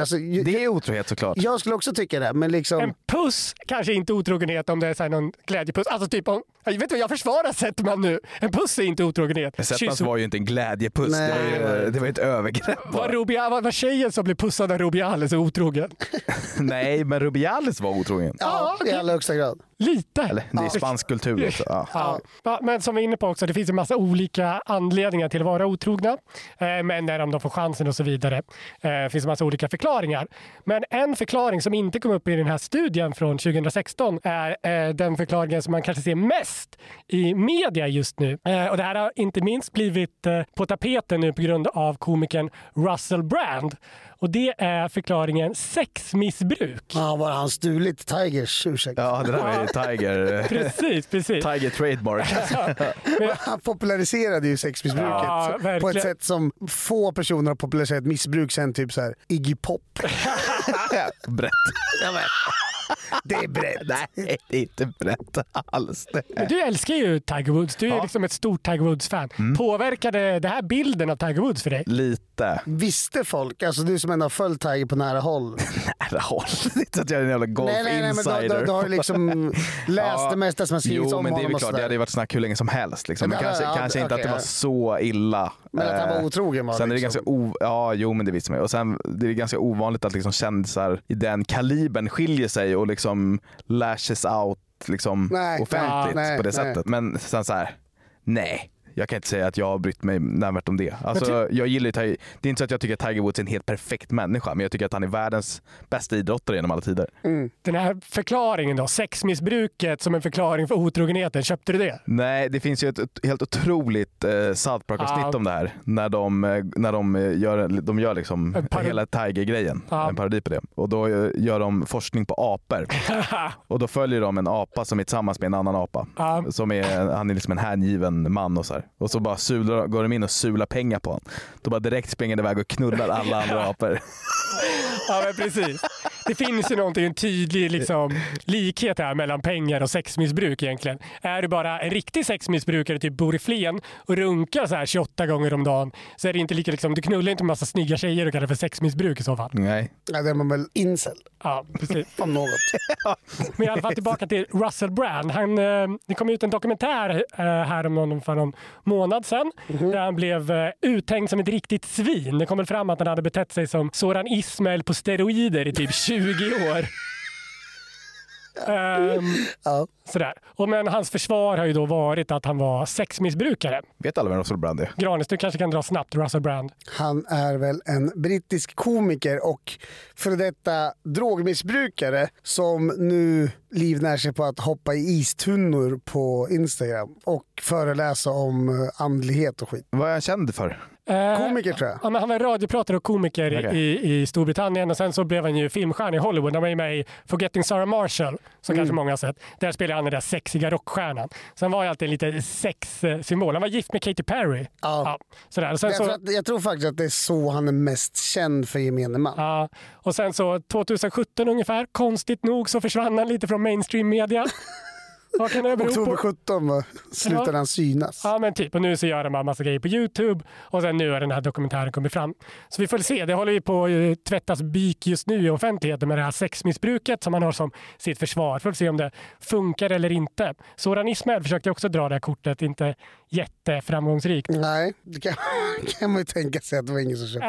Alltså, Det är otrohet såklart. jag skulle också tycka det, men liksom... En puss kanske inte otrogenhet om det är så här någon glädjepuss. Alltså typ om, jag vet inte, jag försvarar Settman nu. En puss är inte otrogenhet. Settmans Kyss- var ju inte en glädjepuss. Nej. Det, var ju, det var ju ett övergrepp. Var, Rubial, var, var tjejen som blev pussad av Rubiales otrogen? Nej, men Rubiales var otrogen. Ja, i allra högsta grad. Lite. Eller det är spansk kultur också. Ja. Ja. Men som vi är inne på också, det finns en massa olika anledningar till att vara otrogna. Eh, men när de får chansen och så vidare. Eh, det finns en massa olika förklaringar. Men en förklaring som inte kom upp i den här studien från 2016 är eh, den förklaringen som man kanske ser mest i media just nu. Och det här har inte minst blivit på tapeten nu på grund av komikern Russell Brand. Och det är förklaringen sexmissbruk. Ja, var han stulit Tigers ursäkt? Ja, det där är ju Tiger. Precis, precis. Tiger trademark. Han populariserade ju sexmissbruket Ja, på ett sätt som få personer har populariserat missbruk sen typ så här Iggy Pop. Brett. Det är brett. Nej, det är inte brett alls. Men du älskar ju Tiger Woods. Du är Ja. liksom ett stort Tiger Woods-fan. Påverkade det här bilden av Tiger Woods för dig? Lite. Visste folk, alltså du som ändå har följt Tiger på nära håll. Nära håll. Det är inte så att jag är en jävla golf nej, nej, nej, men du, du, du har ju liksom läst det mesta som har skrivits jo, om men det är honom väl klart. Det hade ju varit snack hur länge som helst. Liksom. Men Ja, kanske, ja, kanske inte okej, att det var ja. så illa. Men att han var Eh, otrogen var Sen är det liksom. ganska o- ja, jo men det visste man ju. Och sen det är ganska ovanligt att liksom kändisar i den kalibern skiljer sig och liksom lashes out liksom Nej, offentligt nej, på det sättet. Men sen så här, nej. Jag kan inte säga att jag har brytt mig nämnvärt om det. Alltså, jag gillar Tiger, det är inte så att jag tycker att Tiger Woods är en helt perfekt människa, men jag tycker att han är världens bästa idrottare genom alla tider. Den här förklaringen då, sexmissbruket som en förklaring för otrogenheten, köpte du det? Nej, det finns ju ett, ett helt otroligt eh, South Park-avsnitt Ja. om det här. När de, eh, när de eh, gör, de gör liksom hela Tiger-grejen. Ja. En parodi på det. Och då eh, gör de forskning på apor. och då följer de en apa som är tillsammans med en annan apa. Ja. Som är, han är liksom en hängiven man och så här. Och så bara sular, går de in och sular pengar på honom. Då bara direkt springer de iväg och knullar alla andra apor. Ja, men precis. Det finns ju någonting, en tydlig liksom, likhet här mellan pengar och sexmissbruk egentligen. Är du bara en riktig sexmissbrukare, typ bor i Flen och runkar så här 28 gånger om dagen, så är det inte lika liksom, du knullar inte en massa snygga tjejer och kallar det för sexmissbruk i så fall. Nej. Ja, det är man väl incel Ja, precis. om något. Men i alla fall tillbaka till Russell Brand. Han, eh, det kom ut en dokumentär eh, här om honom för någon månad sedan där han blev eh, uthängd som ett riktigt svin. Det kom väl fram att han hade betett sig som Soran Ismail på steroider i typ 20 år. Ehm, Ja. sådär. Och men hans försvar har ju då varit att han var sexmissbrukare. Vet alla vem Russell Brand är? Granis, du kanske kan dra snabbt Russell Brand. Han är väl en brittisk komiker och före detta drogmissbrukare som nu livnär sig på att hoppa i istunnor på Instagram och föreläsa om eh, andlighet och skit. Vad är han känd för? Eh, Komiker tror jag. Ja, men han var radiopratare och komiker Okej. i, i Storbritannien och sen så blev han ju filmstjärna i Hollywood. Han var ju med i Forgetting Sarah Marshall, som Mm. kanske många har sett. Där spelade han den där sexiga rockstjärnan. Sen var han alltid lite sexsymbol. Han var gift med Katy Perry. Ja. sådär. Och sen Därför så, att, jag tror faktiskt att det är så han är mest känd för gemene man. ja, och sen så 2017 ungefär, konstigt nog, så försvann han lite från mainstream media. Vad kan det bero Oktober på? 17 var, slutade Ja. han synas. Ja men typ, och nu så gör de bara massa grejer på Youtube och sen nu har den här dokumentären kommit fram. Så vi får se, det håller ju på att tvättas byk just nu i offentligheten med det här sexmissbruket som han har som sitt försvar. Får se om det funkar eller inte. Soran Ismail försökte också dra det här kortet, inte jätteframgångsrikt. Nej, det kan, kan man ju tänka sig att det var ingen som köpte.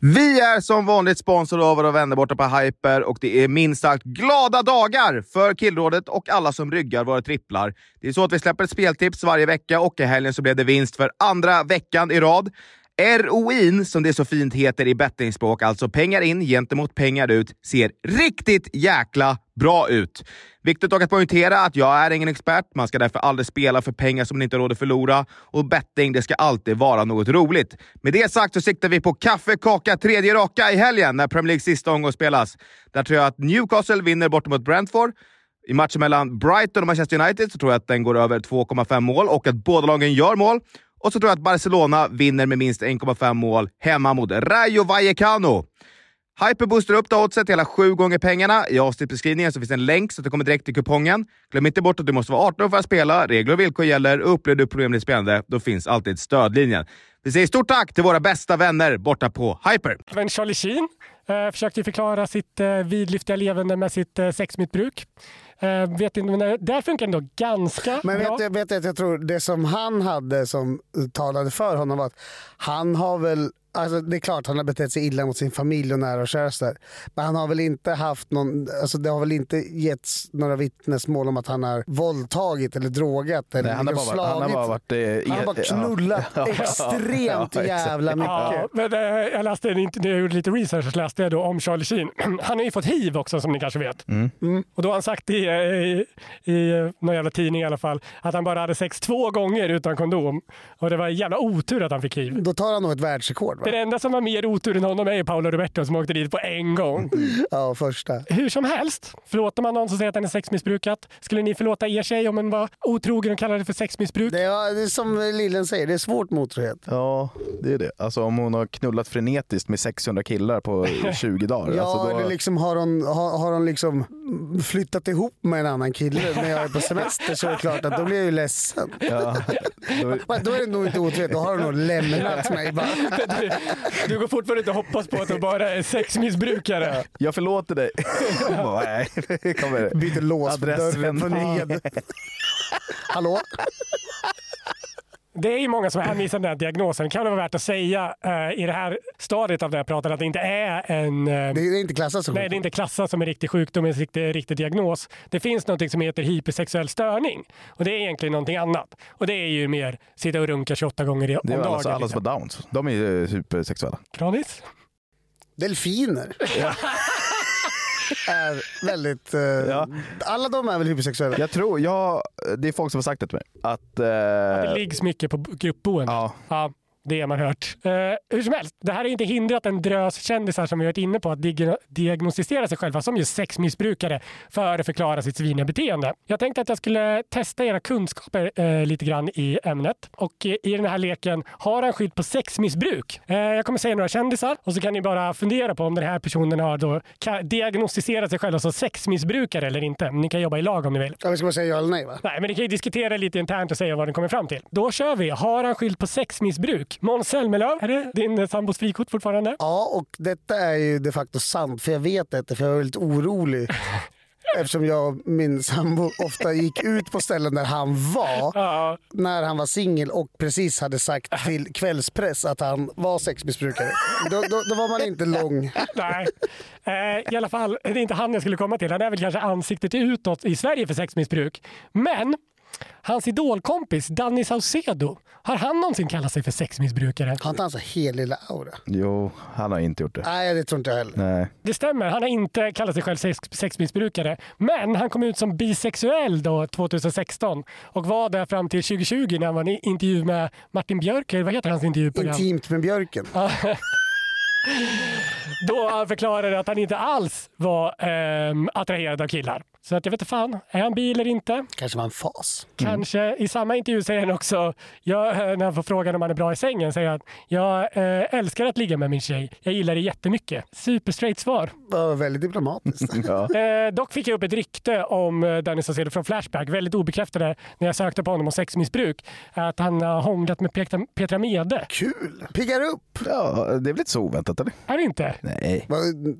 Vi är som vanligt sponsor av våra vänner borta på Hyper och det är minst sagt glada dagar för Killrådet och alla som ryggar våra tripplar. Det är så att vi släpper ett speltips varje vecka och i helgen så blev det vinst för andra veckan i rad. ROIn, som det så fint heter i bettingspråk, alltså pengar in gentemot pengar ut, ser riktigt jäkla bra ut. Viktigt dock att poängtera att jag är ingen expert. Man ska därför aldrig spela för pengar som man inte råd att förlora. Och betting, det ska alltid vara något roligt. Med det sagt så siktar vi på kaffe, kaka, tredje raka i helgen när Premier Leagues sista omgång spelas. Där tror jag att Newcastle vinner bort mot Brentford. I matchen mellan Brighton och Manchester United så tror jag att den går över 2,5 mål och att båda lagen gör mål. Och så tror jag att Barcelona vinner med minst 1,5 mål hemma mot Rayo Vallecano. Hyper boostar upp det oddset hela sju gånger pengarna. I avsnittbeskrivningen så finns en länk så att du kommer direkt till kupongen. Glöm inte bort att du måste vara 18 år för att spela. Regler och villkor gäller. Upplever du problem med ditt spelande, då finns alltid stödlinjen. Vi säger stort tack till våra bästa vänner borta på Hyper. Även Charlie Sheen eh, försökte förklara sitt eh, vidlyftiga levande med sitt eh, sexmissbruk. Eh, vet inte, men det där funkar ändå ganska Men bra. vet, du- vet du jag tror det som han hade som talade för honom var att han har väl Alltså det är klart han har betett sig illa mot sin familj och nära och käraste. Men han har väl inte haft någon, alltså det har väl inte getts några vittnesmål om att han har våldtagit eller drogat eller Nej, han, har bara, varit- han har bara varit... eh, Han har bara knullat ja. extremt Ja, jävla mycket. Ja, men, eh, jag läste när jag gjorde lite research så läste jag då om Charlie Sheen. Han har ju fått hiv också som ni kanske vet. Mm. Och då har han sagt i, i, i någon jävla tidning i alla fall att han bara hade sex två gånger utan kondom. Och det var en jävla otur att han fick hiv. Då tar han nog ett världsrekord. Va? Den enda som har mer otur än honom är Paolo Roberto som åkte dit på en gång. Ja, första. Hur som helst, förlåter man någon som säger att den är sexmissbrukat? Skulle ni förlåta er tjej om den var otrogen och kallade det för sexmissbruk? Det är, det är som Lillen säger, det är svårt med otrohet. Ja, det är det. Alltså om hon har knullat frenetiskt med 600 killar på 20 dagar. Ja, alltså, då... eller liksom har hon, har, har hon liksom flyttat ihop med en annan kille när jag är på semester så är det klart att då blir jag ju ledsen. Ja, då... Men Då är det nog inte otrohet, då har hon nog lämnat mig bara. Du, du går fortfarande inte hoppas på att du bara är sexmissbrukare. Jag förlåter dig. Hon bara, Nej, kommer Byter lås på dörren. Hallå? Det är ju många som hänvisar till den här diagnosen. Det kan vara värt att säga eh, i det här stadiet av det här pratet att det inte är en... eh, Det är inte klassat som Nej, det är inte klassat som en riktig sjukdom, en riktig, riktig diagnos. Det finns något som heter hypersexuell störning och det är egentligen någonting annat. Och det är ju mer sitta och runka 28 gånger i- om Det är dagen. alla, alla som liksom. har downs. De är ju supersexuella. Granis? Delfiner. är väldigt... eh, Ja. Alla de är väl hypersexuella? Jag tror, jag, det är folk som har sagt det till mig. Att... Eh, Det liggs mycket på gruppboende. ja, Ja, det man hört. Eh, hur som helst, det här har inte hindrat en drös kändisar som vi varit inne på att diagnostisera sig själva som just sexmissbrukare för att förklara sitt sviniga beteende. Jag tänkte att jag skulle testa era kunskaper eh, lite grann i ämnet och eh, i den här leken har han skydd på sexmissbruk. Eh, jag kommer säga några kändisar och så kan ni bara fundera på om den här personen har då diagnostiserat sig själva som sexmissbrukare eller inte. Ni kan jobba i lag om ni vill. Ja, vi ska bara säga ja eller nej va? Nej, men ni kan ju diskutera lite internt och säga vad den kommer fram till. Då kör vi. Har han skyld på sexmissbruk? Måns Zelmerlöw, är det din eh, sambos frikort fortfarande? Ja, och detta är ju de facto sant för jag vet detta för jag var lite orolig. Eftersom jag och min sambo ofta gick ut på ställen där han var Ja, när han var singel och precis hade sagt till kvällspress att han var sexmissbrukare. Då, då, då var man inte lång. nej. Eh, I alla fall, det är inte han jag skulle komma till. Han är väl kanske ansiktet utåt i Sverige för sexmissbruk. Men hans idolkompis Danny Saucedo, har han någonsin kallat sig för sexmissbrukare? Har inte han så hel lilla aura? jo, han har inte gjort det. Nej, det tror inte jag heller. Nej. Det stämmer, han har inte kallat sig själv sex, sexmissbrukare. Men han kom ut som bisexuell då 2016 och var där fram till 2020 när han var i intervju med Martin Björk. eller Vad heter hans intervjuprogram? Intimt med björken. Då han förklarade att han inte alls var ehm, attraherad av killar. Så att jag vet inte fan, är han bi eller inte? Kanske var en fas. Kanske. I samma intervju säger han också, jag, eh, när han får frågan om han är bra i sängen, säger han jag eh, älskar att ligga med min tjej. Jag gillar det jättemycket. Superstraight svar. Var väldigt diplomatiskt. Ja. Eh, dock fick jag upp ett rykte om eh, Danny Saucedo från Flashback, väldigt obekräftade när jag sökte på honom om sexmissbruk, att han har hånglat med Petra, Petra Mede. Kul! Piggar upp! ja, det är väl inte så oväntat eller? Är det inte? Nej. Va-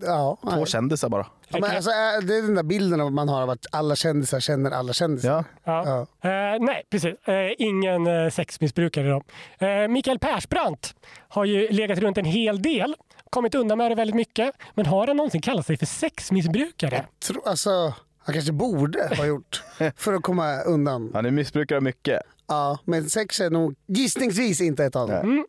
Ja, Två nej. kändisar bara. Ja, men alltså, är- det är den där bilden man har av att alla kändisar känner alla kändisar. Ja. Ja. Eh, nej, precis. Eh, ingen eh, sexmissbrukare då. Eh, Mikael Persbrandt har ju legat runt en hel del, kommit undan med det väldigt mycket. Men har han någonsin kallat sig för sexmissbrukare? Tro, alltså, han kanske borde ha gjort för att komma undan. Han är missbrukare mycket. Ja, men sex är nog gissningsvis inte ett av dem. Mm.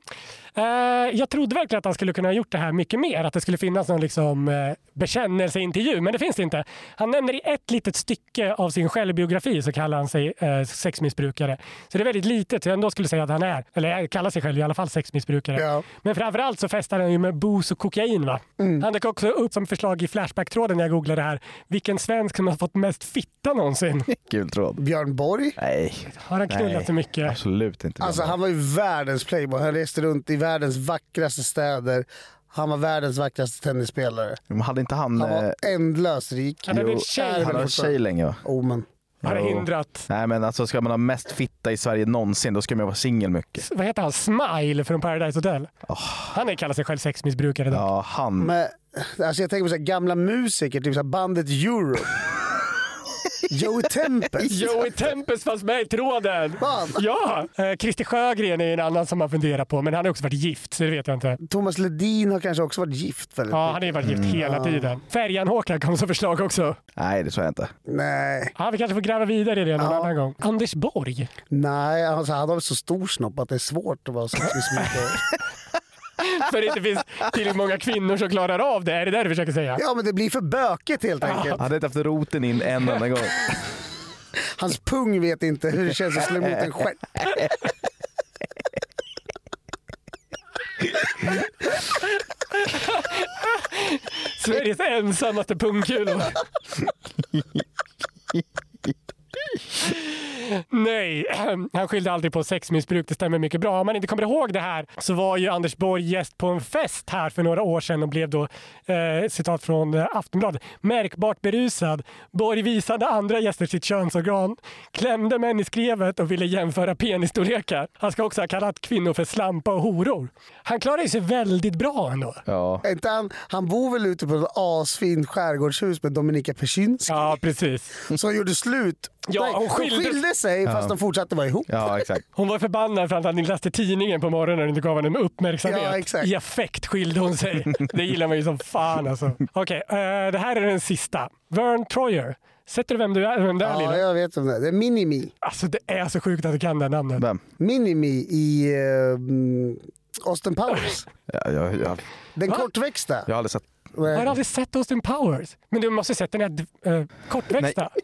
Eh, jag trodde verkligen att han skulle kunna ha gjort det här mycket mer. Att det skulle finnas någon liksom, eh, bekännelseintervju, men det finns det inte. Han nämner i ett litet stycke av sin självbiografi så kallar han sig eh, sexmissbrukare. Så det är väldigt litet, så jag ändå skulle säga att han är, eller kallar sig själv i alla fall sexmissbrukare. Ja. Men framförallt så festar han ju med booze och kokain. Va? Han dök också upp som förslag i Flashback-tråden när jag googlade det här. Vilken svensk som har fått mest fitta någonsin? Kul tråd. Björn Borg. Nej. Har han knullat Nej. så mycket? Absolut inte. Alltså han var ju världens playboy. Han reste runt i världens vackraste städer. Han var världens vackraste tennisspelare. Men hade inte han... Han var eh, ändlös rik. Han hade en tjej. Han har en tjej länge va? Oh, men. Har Jo. hindrat. Nej men alltså ska man ha mest fitta i Sverige någonsin då ska man vara singel mycket. Vad heter han? Smile från Paradise Hotel? Han är kallar sig själv sexmissbrukare. dock. Ja han. Men, alltså jag tänker på så här, gamla musiker, typ så här bandet Europe. Joey Tempest. Joey Tempest fanns med i tråden! Fan. Ja! Eh, Christer Sjögren är en annan som man funderar på, men han har också varit gift, så det vet jag inte. Thomas Ledin har kanske också varit gift väldigt Ja, mycket. han har varit gift hela tiden. Färjan-Håkan kom som förslag också. Nej det tror jag inte. Nej, Ja, vi kanske får gräva vidare i det någon Ja. annan gång. Anders Borg. nej alltså, han har så stor snopp att det är svårt att vara sexmissbrukare. För det inte finns tillräckligt många kvinnor som klarar av det. Är det där du försöker säga? ja men det blir för bökigt helt enkelt. Han hade inte haft roten in en enda gång. Hans pung vet inte hur det känns att slå emot en stjärt. Sveriges ensammaste pungkulor. Nej, han skyllde aldrig på sexmissbruk. Det stämmer mycket bra. Om man inte kommer ihåg det här så var ju Anders Borg gäst på en fest här för några år sedan och blev då, eh, citat från eh, Aftonbladet, märkbart berusad. Borg visade andra gäster sitt könsorgan, klämde män i skrevet och ville jämföra penisstorlekar. Han ska också ha kallat kvinnor för slampa och horor. Han klarar sig väldigt bra ändå. Ja. Han, han bor väl ute på ett asfint skärgårdshus med Dominika Persinski Ja, precis. som gjorde slut. Ja, Nej, hon de skildes- skilde sig fast de fortsatte vara ihop. ja exakt. Hon var förbannad för att han inte läste tidningen på morgonen och inte gav henne uppmärksamhet. Ja, exakt. I affekt skilde hon sig. Det gillar man ju som fan alltså. Okej, eh, det här är den sista. Vern Troyer. Sätter du vem du är? Vem det är Ja, Lina? jag vet om det. Det är Minimi. Alltså det är så sjukt att du kan det namnet. Vem? Minimi i uh, Austin Powers. Ja, jag, jag, Den Va? kortväxta. jag har aldrig sett. Jag har aldrig sett Austin Powers. Men du måste sett den här uh, kortväxta.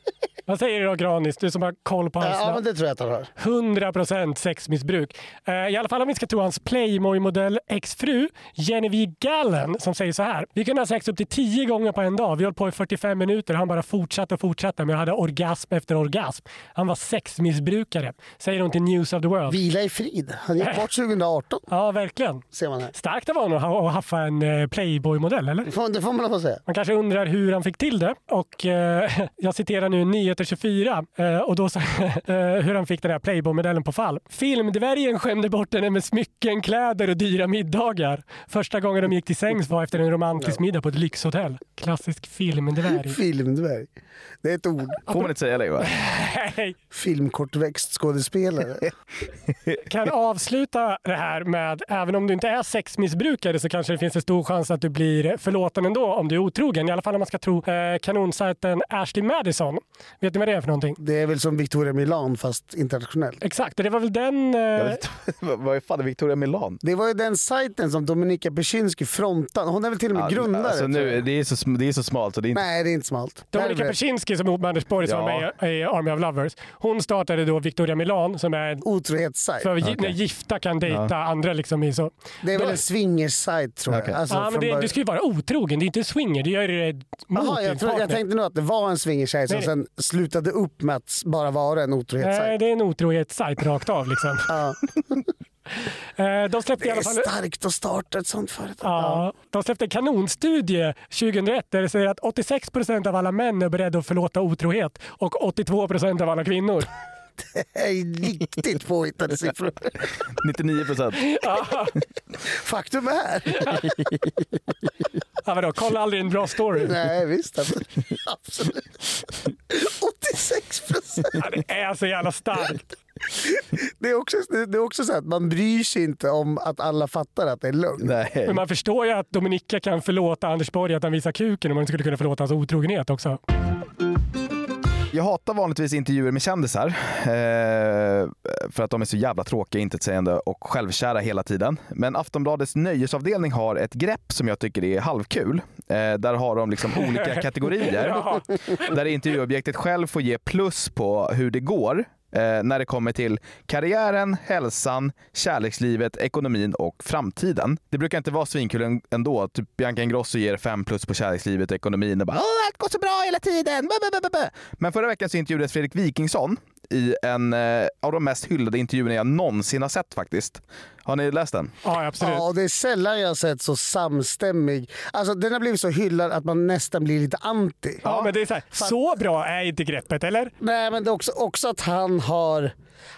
Vad säger du då Granis? Du som har koll på hans Ja, men det tror jag att han har. 100% sexmissbruk. Eh, I alla fall om vi ska tro hans Playboy-modell exfru Genevieve Gallen som säger så här. Vi kunde ha sex upp till 10 gånger på en dag. Vi höll på i 45 minuter. Han bara fortsatte och fortsatte men jag hade orgasm efter orgasm. Han var sexmissbrukare, säger hon till News of the World. Vila i frid. Han gick bort 2018, Ja, verkligen. ser man här. Starkt av honom att haffa en eh, Playboy-modell, eller? Får, det får man få säga. Man kanske undrar hur han fick till det. Och, eh, jag citerar nu Nyheter 24 eh, och då så, eh, hur han fick den här Playboy-modellen på fall. Filmdvärgen skämde bort henne med smycken, kläder och dyra middagar. Första gången de gick till sängs var efter en romantisk middag på ett lyxhotell. Klassisk filmdvärg. Filmdvärg. Det är ett ord. Får man inte säga det va? Hej. Filmkortväxt skådespelare. kan avsluta det här med, även om du inte är sexmissbrukare så kanske det finns en stor chans att du blir förlåten ändå om du är otrogen. I alla fall om man ska tro eh, kanonsajten Ashley Madison. Vet ni vad det är för någonting? Det är väl som Victoria Milan fast internationellt. Exakt, och det var väl den... Eh, vad fan är Victoria Milan? Det var ju den sajten som Dominika Persinski frontade. Hon är väl till och med grundare. Alltså, nu, det, är så, det är så smalt. Så det är inte, Nej, det är inte smalt. Dominika. Persinski som är ihop med Anders Borg som Ja. var med i, i Army of Lovers. Hon startade då Victoria Milan som är en Otrohetssajt. för Okej. när gifta kan dejta andra liksom i så. Det är väl Då- en swingers-sajt tror jag. Okej. Alltså, ja, men det, början. du ska ju vara otrogen, det är inte swinger. Du gör det mot din jag, tror, jag partner. tänkte nog att det var en swingersajt som Nej, sen slutade upp med att bara vara en Nej, otrohetssajt. det är en otrohetssajt rakt av liksom. Ja. Eh, De släppte i Det alla är fall... starkt att starta ett sånt företag. Ja, de släppte en kanonstudie 2001 där det säger att 86 procent av alla män är beredda att förlåta otrohet och 82 procent av alla kvinnor. Det är riktigt påhittade siffror. 99 procent. Faktum är... Ja, vadå, kolla aldrig en bra story. Nej, visst. Absolut. absolut. 86 procent. Ja, det är så jävla starkt. Det är också, det är också så att man bryr sig inte om att alla fattar att det är lögn. Nej. Men man förstår ju att Dominika kan förlåta Anders Borg att han visar kuken om man inte skulle kunna förlåta hans otrogenhet också. Jag hatar vanligtvis intervjuer med kändisar. Eh, för att de är så jävla tråkiga, intetsägande och självkära hela tiden. Men Aftonbladets nöjesavdelning har ett grepp som jag tycker är halvkul. Eh, där har de liksom olika kategorier. Där intervjuobjektet själv får ge plus på hur det går eh, när det kommer till karriären, hälsan, kärlekslivet, ekonomin och framtiden. Det brukar inte vara svinkul ändå. Typ Bianca Ingrosso ger fem plus på kärlekslivet och ekonomin och bara Åh, allt går så bra hela tiden. Men förra veckan så intervjuades Fredrik Wikingsson i en eh, av de mest hyllade intervjuerna jag någonsin har sett faktiskt. Har ni läst den? Ja, absolut. Ja, och det är sällan jag har sett så samstämmig. Alltså den har blivit så hyllad att man nästan blir lite anti. Ja, men det är så, här, så bra är inte greppet, eller? Nej, men det är också, också att han har...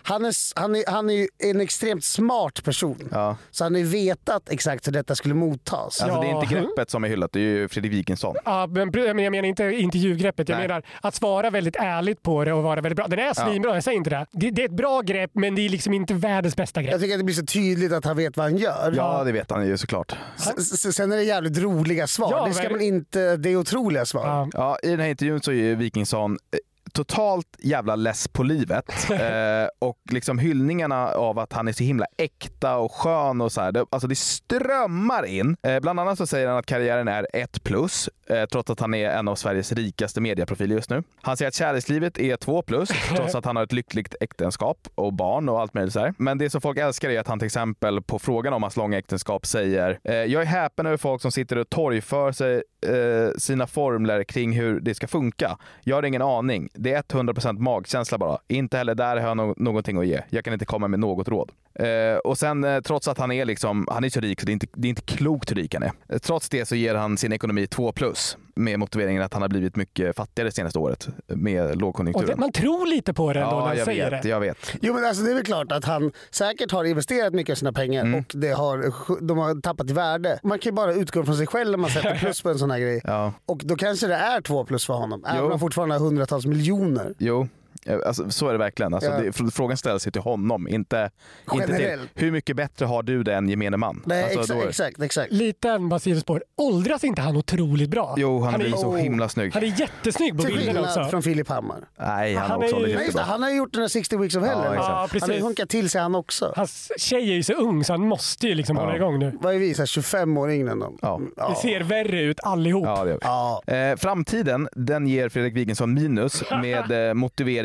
Han är, han, är, han är ju en extremt smart person. Ja. Så han har ju vetat exakt hur detta skulle mottas. Alltså, Det är inte Ja. greppet som är hyllat, det är ju Fredrik Wikingsson. Ja, men men jag menar inte intervjugreppet. Jag Nej. menar att svara väldigt ärligt på det och vara väldigt bra. Den är svinbra, jag säger inte det. det. Det är ett bra grepp, men det är liksom inte världens bästa grepp. Jag tycker att det blir så tydligt att han vet vad han gör. Ja, det vet han ju såklart. S- s- Sen är det jävligt roliga svar. Ja, det ska man inte... Det är otroliga svar. Ja. Ja, I den här intervjun så är ju Wikingsson eh, totalt jävla less på livet. eh, och liksom hyllningarna av att han är så himla äkta och skön och så här. Det, alltså det strömmar in. Eh, bland annat så säger han att karriären är ett plus, eh, trots att han är en av Sveriges rikaste medieprofiler just nu. Han säger att kärlekslivet är två plus, trots att han har ett lyckligt äktenskap och barn och allt möjligt så här. Men det som folk älskar är att han till exempel på frågan om hans långa äktenskap säger eh, “Jag är häpen över folk som sitter och torgför sig eh, sina formler kring hur det ska funka. Jag har ingen aning. Det är 100% magkänsla bara. Inte heller där har jag no- någonting att ge. Jag kan inte komma med något råd. Eh, och sen eh, trots att han är liksom, han är så rik så det är inte, det är inte klokt hur rik han är. Eh, trots det så ger han sin ekonomi 2 plus med motiveringen att han har blivit mycket fattigare det senaste året med lågkonjunkturen. det, man tror lite på det ändå när ja, han jag säger vet, det. jag vet. Jo men alltså det är väl klart att han säkert har investerat mycket av sina pengar Mm. och det har, de har tappat i värde. Man kan ju bara utgå från sig själv när man sätter plus på en sån här grej. Ja. Och då kanske det är två plus för honom. Även om han fortfarande har hundratals miljoner. Jo, alltså, så är det verkligen. Alltså, Ja. det, fr- frågan ställs ju till honom, inte, inte till Generellt. hur mycket bättre har du det än gemene man? Nej, Alltså, exakt, då- exakt, exakt. Liten bara sidospår. Åldras inte han otroligt bra? Jo, han, är, blir så oh. himla snygg. han är jättesnygg på skillnad också. från Filip Hammar. Nej, han, Han har också är Nej, det, han har ju gjort den här 60 Weeks of Hell. Ja. Ja, han har ju hunkat till sig han också. Hans tjej är ju så ung så han måste ju liksom hålla igång nu. Vad är vi? Så här 25 år yngre än dem? Ja. Vi ser värre ut allihop. Ja, det gör vi. Ja. Eh, framtiden, den ger Fredrik Wikingsson minus med eh,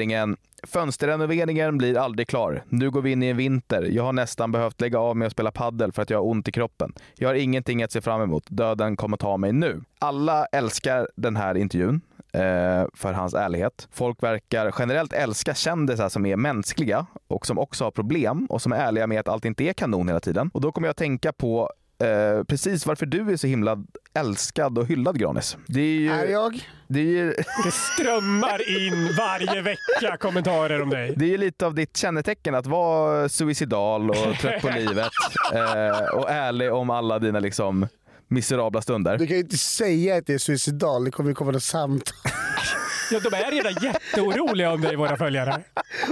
motiveringen Fönsterrenoveringen blir aldrig klar. Nu går vi in i en vinter. Jag har nästan behövt lägga av med att spela paddel för att jag har ont i kroppen. Jag har ingenting att se fram emot. Döden kommer ta mig nu. Alla älskar den här intervjun eh, för hans ärlighet. Folk verkar generellt älska kändisar som är mänskliga och som också har problem och som är ärliga med att allt inte är kanon hela tiden. Och då kommer jag att tänka på eh, precis varför du är så himla älskad och hyllad Granis. Det är ju... Är jag? Det är, ju, Det strömmar in varje vecka kommentarer om dig. det är ju lite av ditt kännetecken att vara suicidal och trött på livet eh, och ärlig om alla dina liksom miserabla stunder. Du kan ju inte säga att det är suicidal. Det kommer ju komma något samtal. Ja, de är redan jätteoroliga om dig, våra följare.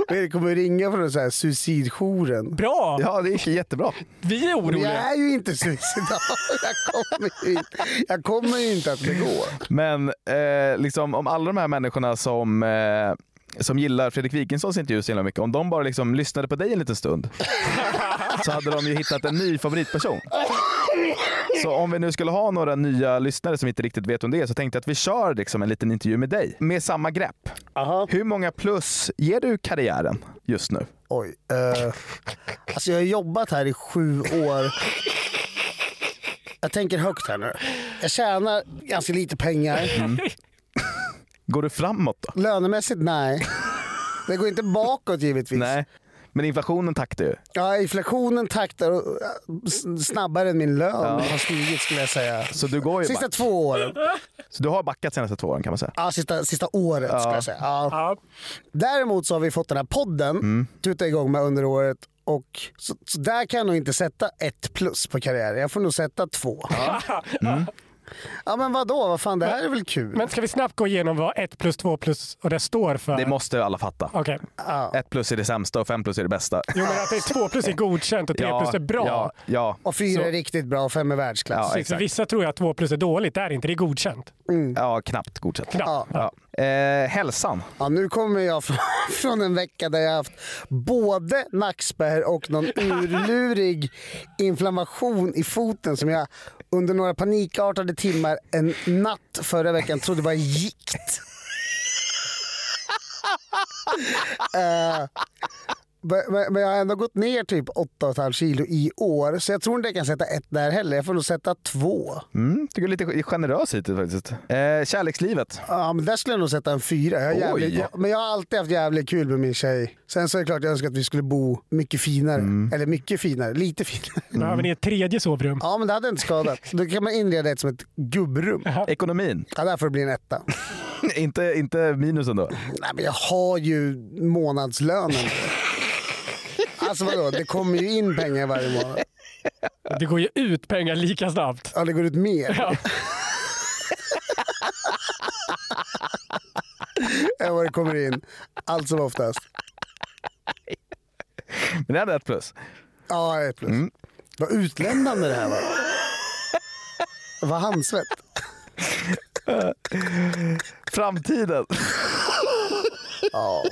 Och Erik kommer ringa från så här suicidjouren. Bra! Ja, det gick jättebra. Vi är Men jag oroliga. är ju inte suicidal. Jag kommer ju inte, jag kommer ju inte att begå. Men eh, liksom, om alla de här människorna som eh, som gillar Fredrik Wikingssons intervju så himla mycket, om de bara liksom lyssnade på dig en liten stund så hade de ju hittat en ny favoritperson. Så om vi nu skulle ha några nya lyssnare som inte riktigt vet om det är så tänkte jag att vi kör liksom en liten intervju med dig med samma grepp. Aha. Hur många plus ger du karriären just nu? Oj. Uh, alltså jag har jobbat här i sju år. Jag tänker högt här nu. Jag tjänar ganska lite pengar. Går du framåt då? Lönemässigt, nej. Det går inte bakåt givetvis. Nej. Men inflationen taktar ju. Ja, inflationen taktar snabbare än min lön har stigit skulle jag säga. Så du går ju Sista back. två åren. Så du har backat senaste två åren kan man säga. Ja, sista, sista året skulle jag säga. Ja. Ja. Däremot så har vi fått den här podden, Mm. tuta igång med under året. Och så, så där kan jag nog inte sätta ett plus på karriären. Jag får nog sätta två. Ja, Mm. men vadå? Vad fan, det här är väl kul? Men ska vi snabbt gå igenom vad 1 plus 2 plus och det står för? Det måste alla fatta. Okej. Ja. Ett plus är det sämsta och fem plus är det bästa. Jo, men att det är 2 plus är godkänt och 3 plus är bra. Ja, ja, Och fyra Så- är riktigt bra och fem är världsklass. Ja, Precis, för exakt. vissa tror jag att 2 plus är dåligt. Det är inte. Det är godkänt. ja knappt godkänt. Knappt. Ja. Ja. Eh, hälsan. Ja, nu kommer jag från, från en vecka där jag haft både nackspärr och någon urlurig inflammation i foten som jag under några panikartade timmar en natt förra veckan trodde var gikt. Eh, men- jag har ändå gått ner typ 8,5 kilo i år så jag tror inte jag kan sätta ett där heller. Jag får nog sätta två. Mm, tycker du är lite generös hittills faktiskt. Eh, kärlekslivet. Ja, men där skulle jag nog sätta en fyra. Jag jävligt, men jag har alltid haft jävligt kul med min tjej. Sen så är det klart jag önskar att vi skulle bo mycket finare. Mm. Eller mycket finare, lite finare. Behöver ni ett tredje sovrum? Ja, men det hade inte skadat. Då kan man inreda ett som ett gubbrum. Ekonomin. Ja, där får det bli en etta. inte, inte minusen då? Nej, men jag har ju månadslönen. Alltså vadå, det kommer ju in pengar varje månad. Det går ju ut pengar lika snabbt. Ja, det går ut mer. Ja. än vad det kommer in. Allt som oftast. Men det hade ett plus. Ja, ett plus. Vad utlämnande det här var. Vad handsvett. Framtiden. Ja.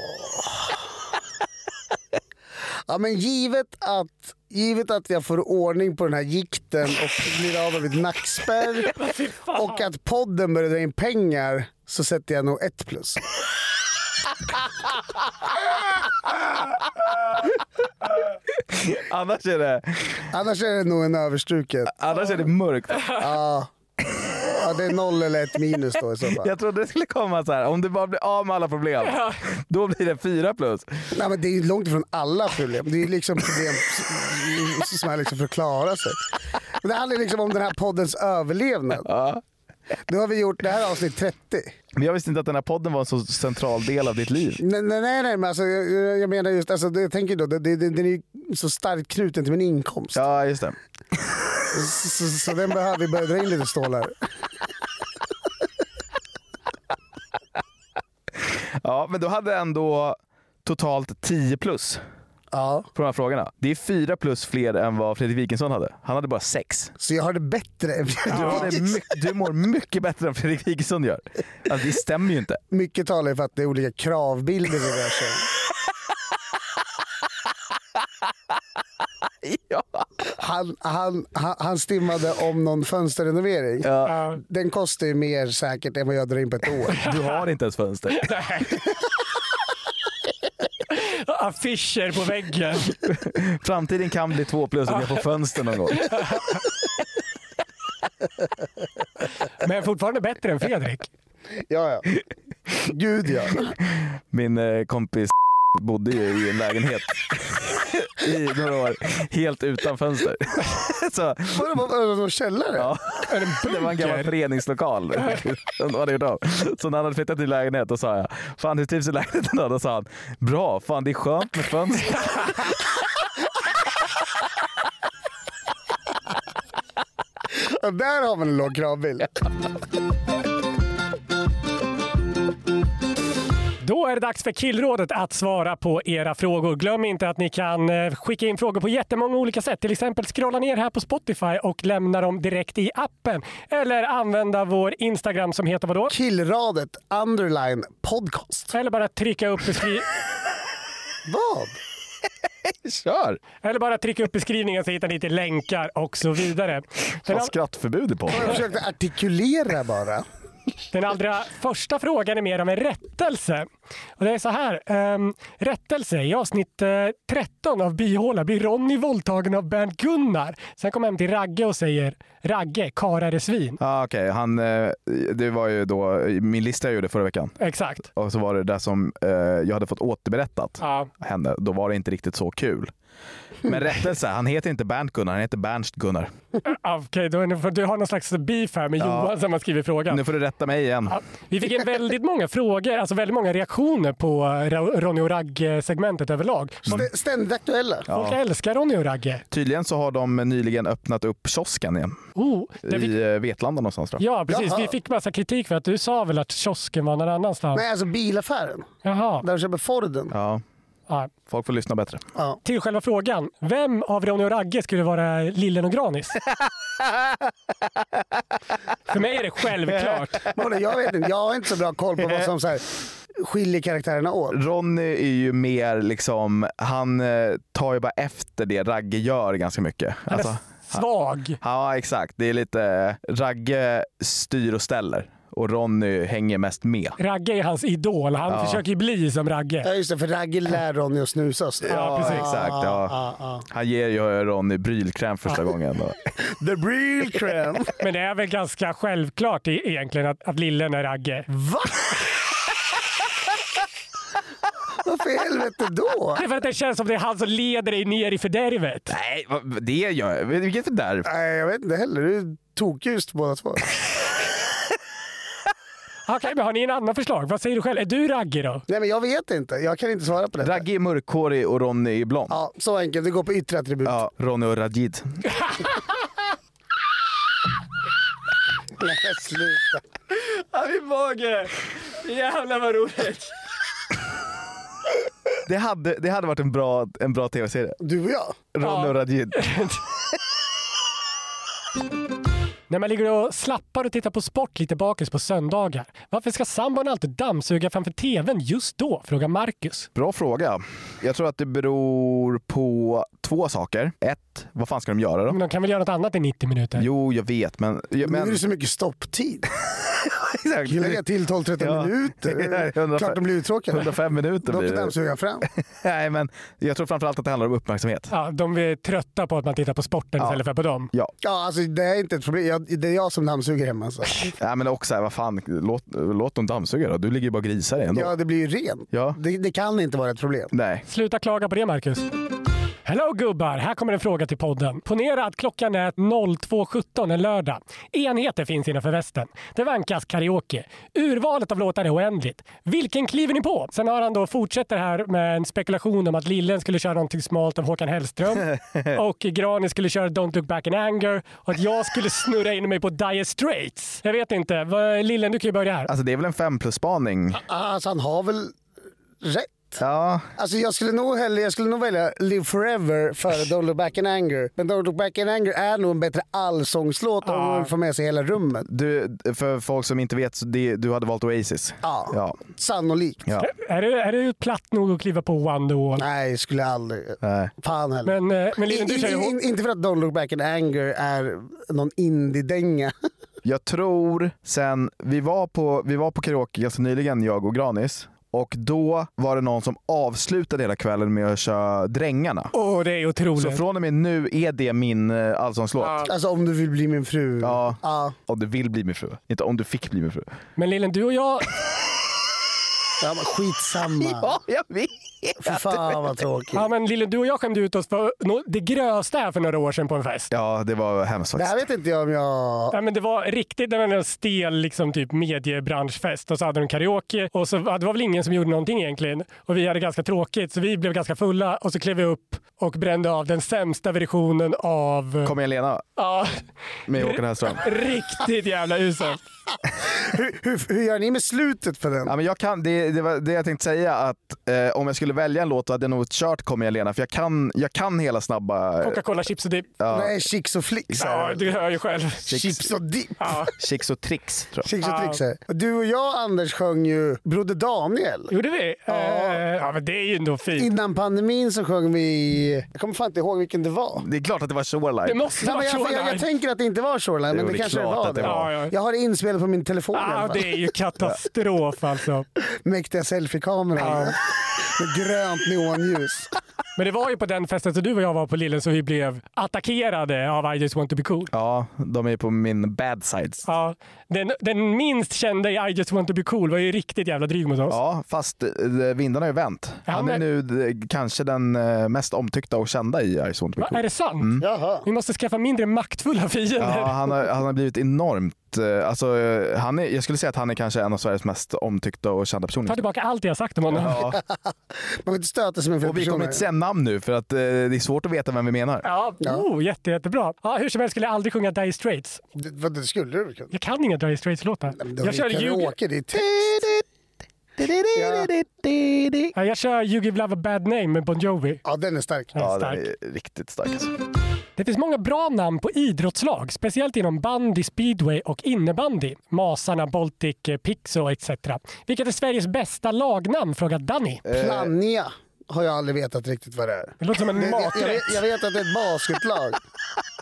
Ja men givet att, givet att jag får ordning på den här gikten och blir av med mitt nackspärr och att podden börjar dra in pengar så sätter jag nog ett plus. Annars är det, Annars är det nog en överstruket. annars är det mörkt. Ja. Ja, det är noll eller ett minus då i så fall. Jag trodde det skulle komma så här. om du bara blir av med alla problem, då blir det fyra plus. Nej, men det är ju långt ifrån alla problem. Det är liksom problem som är liksom för att klara sig. Men det handlar liksom om den här poddens överlevnad. Ja. Nu har vi gjort det här avsnitt 30. Men jag visste inte att den här podden var en så central del av ditt liv. Nej, nej, nej, nej men alltså, jag, jag menar just, alltså, jag tänker då, det, det, den är ju så starkt knuten till min inkomst. Ja, just det. Så, så, den behöver vi börja dra in lite stålar. Ja, men du hade ändå totalt 10 plus Ja. på de här frågorna. Det är fyra plus fler än vad Fredrik Wikingsson hade. Han hade bara sex. Så jag har det bättre än Du, har det my- du mår mycket bättre än Fredrik Wikingsson gör. Alltså, det stämmer ju inte. Mycket talar ju för att det är olika kravbilder det rör sig Ja. han, han, han, han stimmade om någon fönsterrenovering. Ja. Den kostar ju mer säkert än vad jag drar in på ett år. Du har inte ens fönster. Affischer på väggen. Framtiden kan bli två plus om jag får fönster någon gång. Men fortfarande bättre än Fredrik. Ja, ja. Gud ja. Min eh, kompis bodde ju i en lägenhet i några år helt utan fönster. Så, Var det var det någon källare? ja, det var en gammal föreningslokal som de hade gjort av. Så när han hade flyttat till lägenhet då sa jag, fan hur trivs i lägenheten då? Då sa han, bra, fan det är skönt med fönster. Där har man en låg kravbild. Då är det dags för Killrådet att svara på era frågor. Glöm inte att ni kan eh, skicka in frågor på jättemånga olika sätt. Till exempel scrolla ner här på Spotify och lämna dem direkt i appen. Eller använda vår Instagram som heter vadå? Killradet underline podcast. Eller bara trycka upp, beskri- Vad? Kör! Eller bara trycka upp beskrivningen så hittar ni lite länkar och så vidare. Den, Har skrattförbud podden. Jag försökte artikulera bara. Den allra första frågan är mer av en rättelse. Och det är så här. ehm, rättelse. I avsnitt eh, 13 av Byhåla blir Ronny våldtagen av Bernt Gunnar. Sen kommer hem till Ragge och säger Ragge, karlar är svin. Ah, Okej, han, eh, det var ju då min lista jag gjorde förra veckan. Exakt. Och så var det det som eh, jag hade fått återberättat Ja. henne. Då var det inte riktigt så kul. Men rättelse, han heter inte Bernt Gunnar, han heter Bernst Gunnar. Ah, Okej, för du har någon slags beef här med Ja. Johan som har skrivit frågan. Nu får du rätta mig igen. Ja, vi fick en väldigt många frågor, alltså väldigt många reaktioner på eh, Ronny och Ragge-segmentet överlag. St- Ständigt aktuella. folk älskar Ronny och Ragge. Tydligen så har de nyligen öppnat upp kiosken igen. Oh, det fick, I eh, Vetlanda någonstans tror jag. ja, precis. Jaha. Vi fick massa kritik för att du sa väl att kiosken var någon annanstans? Nej, alltså bilaffären. Jaha. Där de köper Forden. Ja. Ja. Folk får lyssna bättre. Ja. Till själva frågan. Vem av Ronny och Ragge skulle vara Lillen och Granis? För mig är det självklart. Men Jag, vet inte, jag har inte så bra koll på vad som så här, skiljer karaktärerna åt. Ronny är ju mer liksom, han eh, tar ju bara efter det Ragge gör ganska mycket. Han är Alltså, svag. ja exakt, det är lite, Ragge styr och ställer och Ronny hänger mest med. Ragge är hans idol. Han Ja. försöker ju bli som Ragge. Ja just det, för Ragge lär Ronny att snusa. så. Ja, precis. exakt. Ja. Ja, ja. Han ger ju Ronny brylkräm första gången. Och, The crème. Men det är väl ganska självklart egentligen att, att Lillen är Ragge. Va? Varför i helvete då? Det är för att det känns som det är han som leder dig ner i fördärvet. nej, det gör jag. Vilket fördärv? Nej, jag vet inte heller. Du är tokljust båda två. Okej, men har ni en annan förslag? Vad säger du själv? Är du Ragge då? Nej, men jag vet inte. Jag kan inte svara på det. Ragge är mörkhårig och Ronny är blond. Ja, så enkelt. Det går på yttre attribut. Ja, Ronny och Rajid. Nej, sluta. Ja, min mage! Jävlar vad roligt! Det hade, det hade varit en bra, en bra tv-serie. Du och jag? Ronny och Rajid. När man ligger och slappar och tittar på sport lite bakis på söndagar. Varför ska sambon alltid dammsuga framför tvn just då? Frågar Marcus. Bra fråga. Jag tror att det beror på två saker. Ett, vad fan ska de göra då? Men de kan väl göra något annat i 90 minuter? Jo, jag vet, men... Nu är men det så mycket stopptid. exakt. kan lägga till 12-13 Ja. minuter. Ja, 105 Klart de blir uttråkade. 105 minuter blir det dammsuga fram. Nej, men jag tror framförallt att det handlar om uppmärksamhet. Ja, de är trötta på att man tittar på sporten istället för på dem. Ja, Ja, alltså det är inte ett problem. Jag, det är jag som dammsuger hemma. Alltså. ja men också här, vad fan, låt, låt dem dammsuga då. Du ligger ju bara och grisar ändå. Ja, det blir ju rent. Ja. Det, det kan inte vara ett problem. Nej. Sluta klaga på det, Marcus. Hello gubbar! Här kommer en fråga till podden. Ponera att klockan är 02.17 en lördag. Enheter finns innanför västen. Det vankas karaoke. Urvalet av låtar är oändligt. Vilken kliver ni på? Sen har han då fortsätter här med en spekulation om att Lillen skulle köra någonting smalt av Håkan Hellström och Grani skulle köra Don't look back in anger och att jag skulle snurra in mig på Dire Straits. Jag vet inte. Vad- Lillen, du kan ju börja här. Alltså det är väl en fem plus spaning. Alltså han har väl rätt. Ja, Alltså jag skulle nog hellre, jag skulle nog välja Live Forever före Don't Look Back in Anger. Men Don't Look Back in Anger är nog en bättre allsångslåt om Ja. man får med sig hela rummet. du, för folk som inte vet, det, du hade valt Oasis. Ja, Ja. sannolikt. ja. Är du, är du platt nog att kliva på One the Wall? Nej, skulle jag aldrig. Nej. Fan heller. Men, eh, men Lillen, du I- kör ju inte för att Don't Look Back in Anger är någon indie-dänga. Jag tror sen, vi var på, vi var på karaoke ganska nyligen, jag och Granis. Och då var det någon som avslutade hela kvällen med att köra Drängarna. Åh, det är otroligt. Så från och med nu är det min eh, allsångslåt. Alltså om du vill bli min fru. Ja. Ja, Om du vill bli min fru. Inte om du fick bli min fru. Men Lillen, du och jag... ja men skitsamma. jag vet! För fan vad tråkigt. Ja, men Lillen, du och jag skämde ut oss för det grösta här för några år sedan på en fest. Ja, det var hemskt Det här faktiskt. vet inte jag om jag... Ja, men det var riktigt det var en stel liksom, typ mediebranschfest och så hade de karaoke och så, ja, det var väl ingen som gjorde någonting egentligen. Och vi hade ganska tråkigt så vi blev ganska fulla och så klev vi upp och brände av den sämsta versionen av... Kom igen Lena, Ja, med Håkan Hellström. riktigt jävla uselt. Hur, hur, hur gör ni med slutet för den? Ja, men jag kan, det, det var det jag tänkte säga, att eh, om jag skulle välja en låt då hade jag nog kört Kom igen Lena, för jag kan, jag kan hela snabba... Coca-Cola chips och dipp. Nej, Chicks och Flicks Ja, du hör ju själv. Chips och dipp. Ja. Chicks och tricks tror jag. Chicks och Tricks. Du och jag Anders sjöng ju Broder Daniel. Gjorde vi? Ja. ja, men det är ju ändå fint. Innan pandemin så sjöng vi... Jag kommer fan inte ihåg vilken det var. Det är klart att det var Shoreline. Det måste Nej, vara men jag, jag, jag Shoreline. tänker att det inte var Shoreline, men det, det är kanske det var det det. var. Ja, ja. Jag har det inspelat på min telefon Ja, det är ju katastrof alltså. Mäktiga selfiekameran. Med grönt neonljus. Men det var ju på den festen som du och jag var på Lillen så vi blev attackerade av I just want to be cool. Ja, de är på min bad sides. Ja, den, den minst kända i I just want to be cool var ju riktigt jävla dryg mot oss. Ja, fast eh, vindarna har ju vänt. Ja, Han är men- nu eh, kanske den eh, mest omtyckta och kända i Ice Won't Be Va, Cool. är det sant? Jaha. Vi måste skaffa mindre maktfulla fiender. Ja, han har, han har blivit enormt... Alltså, han är, jag skulle säga att han är kanske en av Sveriges mest omtyckta och kända Ta personer. tillbaka allt jag sagt om honom. Ja, Man vill inte stöta sig med fler och vi kommer personer. Säga namn nu för att eh, det är svårt att veta vem vi menar. Ja, Oh, jätte, jättebra. Ja, hur som helst skulle jag aldrig sjunga Dire Straits. Det, vad, det skulle du kunna. Jag kan inga Dire Straits-låtar. Jag kör karaoke, det är text. Ja, jag kör You Give Love a Bad Name med Bon Jovi. Ja, den är stark. Den är Ja, stark. den är riktigt stark alltså. Det finns många bra namn på idrottslag, speciellt inom bandy, speedway och innebandy. Masarna, Baltic, eh, Pixo etc. Vilket är Sveriges bästa lagnamn? frågar Danny. Plannja har jag aldrig vetat riktigt vad det är. Det låter som en Det- jag, jag, jag vet att det är ett basketlag.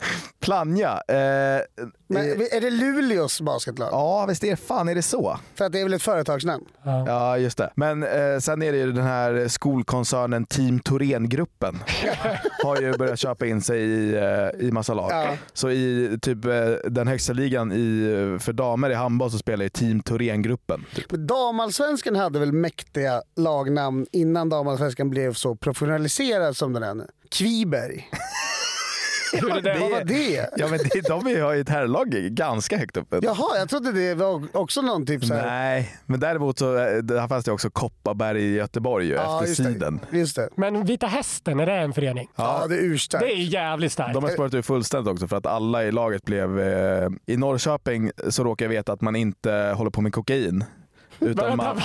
Plannja. Eh, Men är det Luleås basketlag? ja, visst är fan är det så? För att det är väl ett företagsnamn? Ja, just det. Men eh, sen är det ju den här skolkoncernen Team Thorengruppen. har ju börjat köpa in sig i, eh, i massa lag. Ja. Så i typ eh, den högsta ligan i, för damer i handboll så spelar ju Team Thorengruppen. Typ. Damallsvenskan hade väl mäktiga lagnamn innan damallsvenskan blev så professionaliserad som den är nu. Kviberg. Hur är det? Vad var det? Ja men det, de har ju ett herrlag ganska högt uppe. Jaha, jag trodde det var också någon typ så här. Nej, men däremot så eh, där fanns det också Kopparberg i Göteborg ju, Ja, efter just det. siden. Just det. Men Vita Hästen, är det en förening? Ja, det är urstarkt. Det är jävligt starkt. De har spårat ur fullständigt också för att alla i laget blev... Eh, I Norrköping så råkar jag veta att man inte håller på med kokain. Utan man,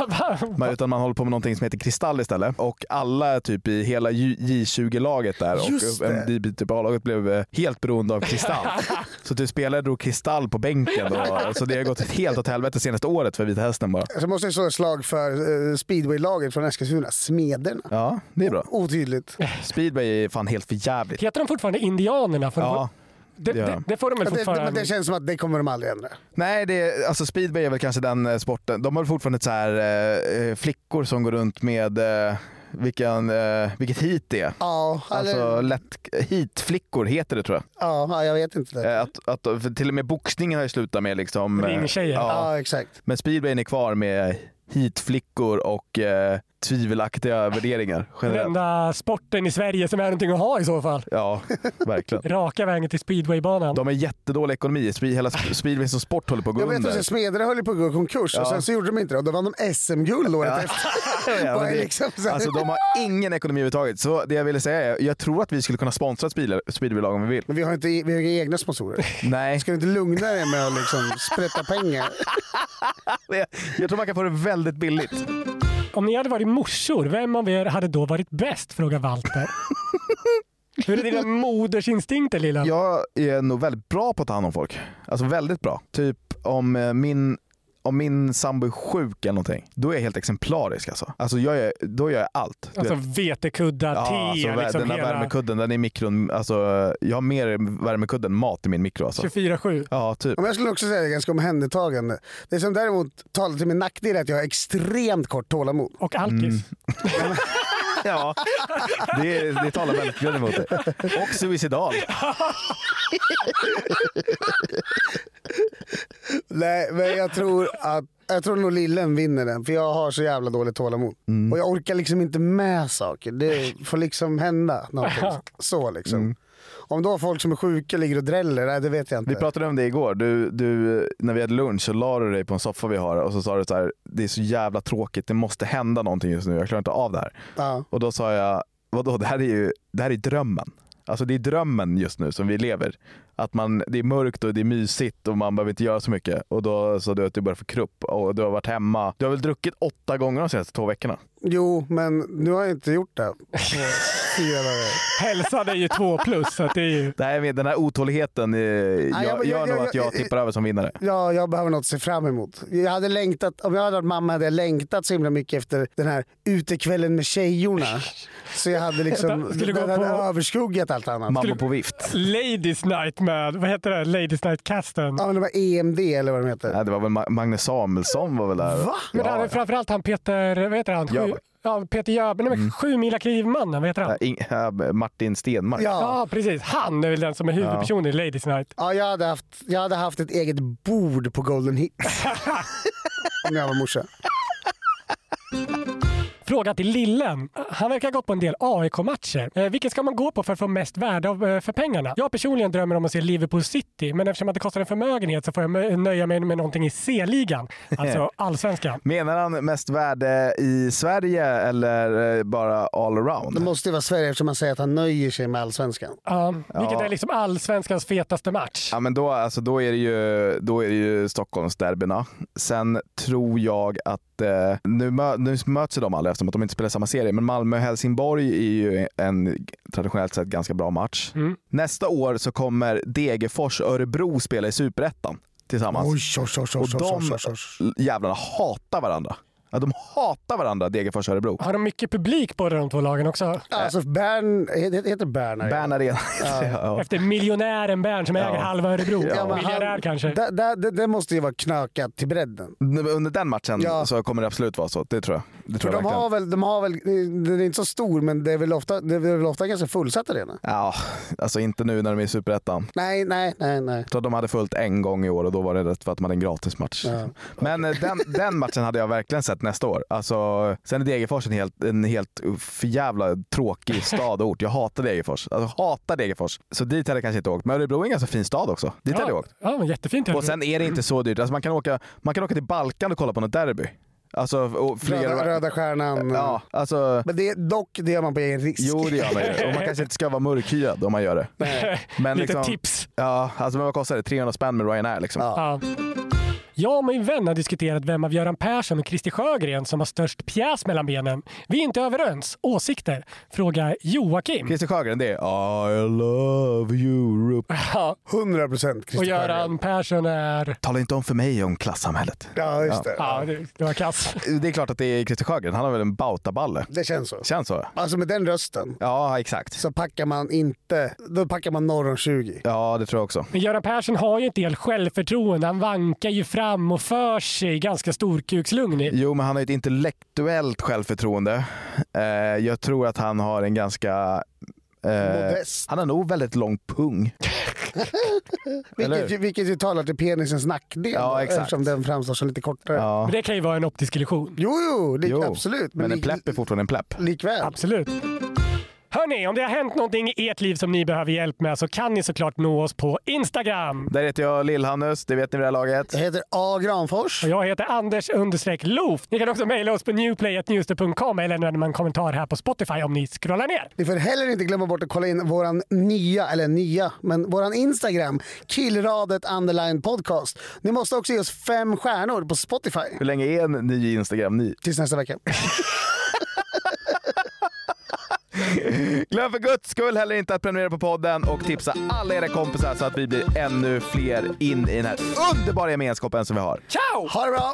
man, utan man håller på med någonting som heter Kristall istället. Och alla typ i hela J- J20-laget där och typ A-laget blev eh, helt beroende av Kristall. så typ spelare drog Kristall på bänken. Och, så det har gått helt åt helvete senaste året för Vita Hästen bara. Så måste jag slå ett slag för uh, speedwaylaget från Eskilstuna, Smederna. Ja, det är bra. Otydligt. Speedway är fan helt för jävligt. Heter de fortfarande Indianerna? För Ja, det, det gör det, de. det får de väl Men det, fortfarande? men det känns som att det kommer de aldrig ändra. Nej, det alltså speedway är väl kanske den eh, sporten. De har fortfarande så här, eh, flickor som går runt med eh, vilken, eh, vilket hit det är. Ja, Alltså eller, lätt, hitflickor heter det tror jag. ja, ja, jag vet inte. Det. Eh, Att, att, till och med boxningen har ju slutat med liksom... eh, Ringtjejer. Ja, Ja, exakt. men speedwayen är kvar med hitflickor och eh, tvivelaktiga värderingar Den generellt. enda sporten i Sverige som är någonting att ha i så fall. Ja, verkligen. Raka vägen till speedwaybanan. De har jättedålig ekonomi. Hela sp- speedway som sport håller på att gå Jag vet under. att höll på att gå i konkurs och Ja. sen så gjorde de inte det och då vann de SM-guld året efter. Ja, men är det- liksom alltså, de har ingen ekonomi överhuvudtaget. Så det jag ville säga är, jag tror att vi skulle kunna sponsra ett speedwaylag om vi vill. Men vi har, inte, vi har inga egna sponsorer. Nej, Ska du inte lugna dig med att liksom sprätta pengar? jag tror man kan få det väldigt billigt. Om ni hade varit morsor, vem av er hade då varit bäst? Frågar Walter. Hur är dina modersinstinkter lilla? Jag är nog väldigt bra på att ta hand om folk. Alltså väldigt bra. Typ om eh, min om min sambo är sjuk eller någonting, då är jag helt exemplarisk alltså. Alltså jag är, då gör jag allt. Du Alltså vet. vetekuddar, Ja, te, alltså, vä- liksom den där hela värmekudden, den är mikron. Alltså, jag har mer värmekudde än mat i min mikro. Alltså. 24-7. Ja, typ. Men jag skulle också säga det är ganska omhändertagande. Det som däremot talar till min nackdel är att jag har extremt kort tålamod. Och alkis. Ja, det, det talar väldigt mycket emot det. Och suicidal. Nej, men jag tror att jag tror nog lillen vinner den, för jag har så jävla dåligt tålamod. Mm. Och jag orkar liksom inte med saker. Det får liksom hända någonting. Så liksom. Om då folk som är sjuka ligger och dräller, nej det vet jag inte. Vi pratade om det igår. Du, du, när vi hade lunch så la du dig på en soffa vi har och så sa du så här, det är så jävla tråkigt, det måste hända någonting just nu, jag klarar inte av det här. Ja. Och då sa jag, vadå, det här är ju det här är drömmen. Alltså det är drömmen just nu som vi lever. Att man, det är mörkt och det är mysigt och man behöver inte göra så mycket. Och då sa du att du börjar få krupp och du har varit hemma. Du har väl druckit åtta gånger de senaste två veckorna? Jo, men nu har jag inte gjort det. Hälsan är ju två plus. Så det är ju... Nej, den här otåligheten eh, jag- gör, jag- gör jag- nog jag- att jag tippar över som vinnare. Ja, jag behöver något att se fram emot. Jag hade längtat, om jag hade varit mamma hade jag längtat så himla mycket efter den här utekvällen med tjejorna. Så jag hade liksom, Skulle gå den hade på- överskuggat allt annat. Mamma på vift. Ladies night med, vad heter det? Ladies night-casten. Ja, men det var EMD eller vad de heter. Nej, det var väl Ma- Magnus Samuelsson var väl där. Va? Men det Ja, hade framförallt han Peter, vad heter han? Sju, ja, Peter Jöback. Nej, men klivmannen, vad heter han? ja. Ing- äh, Martin Stenmark. Ja. Ja, precis. Han är väl den som är huvudpersonen i Ladies Night. Ja, jag hade, haft, jag hade haft ett eget bord på Golden Hits. om jag var morsa. Fråga till Lillen. Han verkar ha gått på en del AIK-matcher. Eh, vilken ska man gå på för att få mest värde av, eh, för pengarna? Jag personligen drömmer om att se Liverpool City, men eftersom att det kostar en förmögenhet så får jag nöja mig med någonting i C-ligan, alltså allsvenskan. Menar han mest värde i Sverige eller eh, bara all around? Det måste ju vara Sverige eftersom man säger att han nöjer sig med allsvenskan. Ja, vilket Ja. är liksom allsvenskans fetaste match. Ja, men då, alltså, då, är det ju, då är det ju Stockholmsderbyna. Sen tror jag att eh, nu, mö, nu möts de aldrig eftersom att de inte spelar samma serie. Men Malmö-Helsingborg är ju en traditionellt sett ganska bra match. Mm. Nästa år så kommer Degerfors-Örebro spela i Superettan tillsammans. Oj, oj, oj, Och de jävlarna hatar varandra. Ja, de hatar varandra, Degerfors och Örebro. Har de mycket publik båda de två lagen också? Alltså Bern, heter heter Bern Arena? Bern Arena. Ja. Efter miljonären Bern som äger halva Örebro. Ja, Miljardär han- kanske. Det, det, det, det måste ju vara knökat till bredden. Under den matchen Ja. så kommer det absolut vara så. Det tror jag. Det tror jag de verkligen. har, väl, de har väl, den är inte så stor men det är väl ofta, det är väl ofta ganska fullsatt arena? Ja, alltså inte nu när de är i Superettan. Nej, nej, nej, nej. Att de hade fullt en gång i år och då var det rätt för att de hade en gratismatch. Ja. Men eh, den, den matchen hade jag verkligen sett nästa år. Alltså, sen är Degerfors en helt, en helt för jävla tråkig stad och ort. Jag hatar Degerfors. Alltså, hatar Degerfors. Så dit hade jag kanske inte åkt. Men Örebro är en ganska fin stad också. Dit hade jag Ja, åkt. ja, men jättefint. Och sen är det inte så dyrt. Alltså, man, kan åka, man kan åka till Balkan och kolla på något derby. Alltså, flera... Röda, röda stjärnan. Ja, alltså... Men det, dock, det gör man på egen risk. Jo, det gör man ju. Och man kanske inte ska vara mörkhyad om man gör det. Men Lite liksom, tips. Ja, alltså men vad kostar det? 300 spänn med Ryanair liksom. Ja. Jag och min vän har diskuterat vem av Göran Persson och Christer Sjögren som har störst pjäs mellan benen. Vi är inte överens. Åsikter? Frågar Joakim. Christer Sjögren, det är I love Europe. Ja, 100 procent och Göran Persson är... Tala inte om för mig om klassamhället. Ja, just det. Ja, det, det var kass. Det är klart att det är Christer Sjögren. Han har väl en bautaballe. Det känns så. Känns så? Alltså med den rösten Ja, exakt. så packar man inte, då packar man norr om 20. Ja, det tror jag också. Men Göran Persson har ju en del självförtroende. Han vankar ju fram och för sig ganska storkukslugn. Jo, men han har ett intellektuellt självförtroende. Eh, jag tror att han har en ganska... eh, han har nog väldigt lång pung. Vilket, vilket ju talar till penisens nackdel. Ja, exakt. Eftersom den framstår som lite kortare. Ja. Men det kan ju vara en optisk illusion. Jo, jo, lik, Jo, absolut. Men en lik- plepp är fortfarande en plepp. Likväl. Absolut. Hörni, om det har hänt någonting i ert liv som ni behöver hjälp med så kan ni såklart nå oss på Instagram. Där heter jag Lill-Hannes, det vet ni vid det här laget. Jag heter A. Granfors. Och jag heter Anders understreck Loof. Ni kan också mejla oss på newplay.newster.com eller lämna en kommentar här på Spotify om ni scrollar ner. Ni får heller inte glömma bort att kolla in våran nya, eller nya, men våran Instagram, killradet underline podcast. Ni måste också ge oss fem stjärnor på Spotify. Hur länge är en ny Instagram ny? Tills nästa vecka. Glöm för guds skull heller inte att prenumerera på podden och tipsa alla era kompisar så att vi blir ännu fler in i den här underbara gemenskapen som vi har. Ciao! Ha det bra!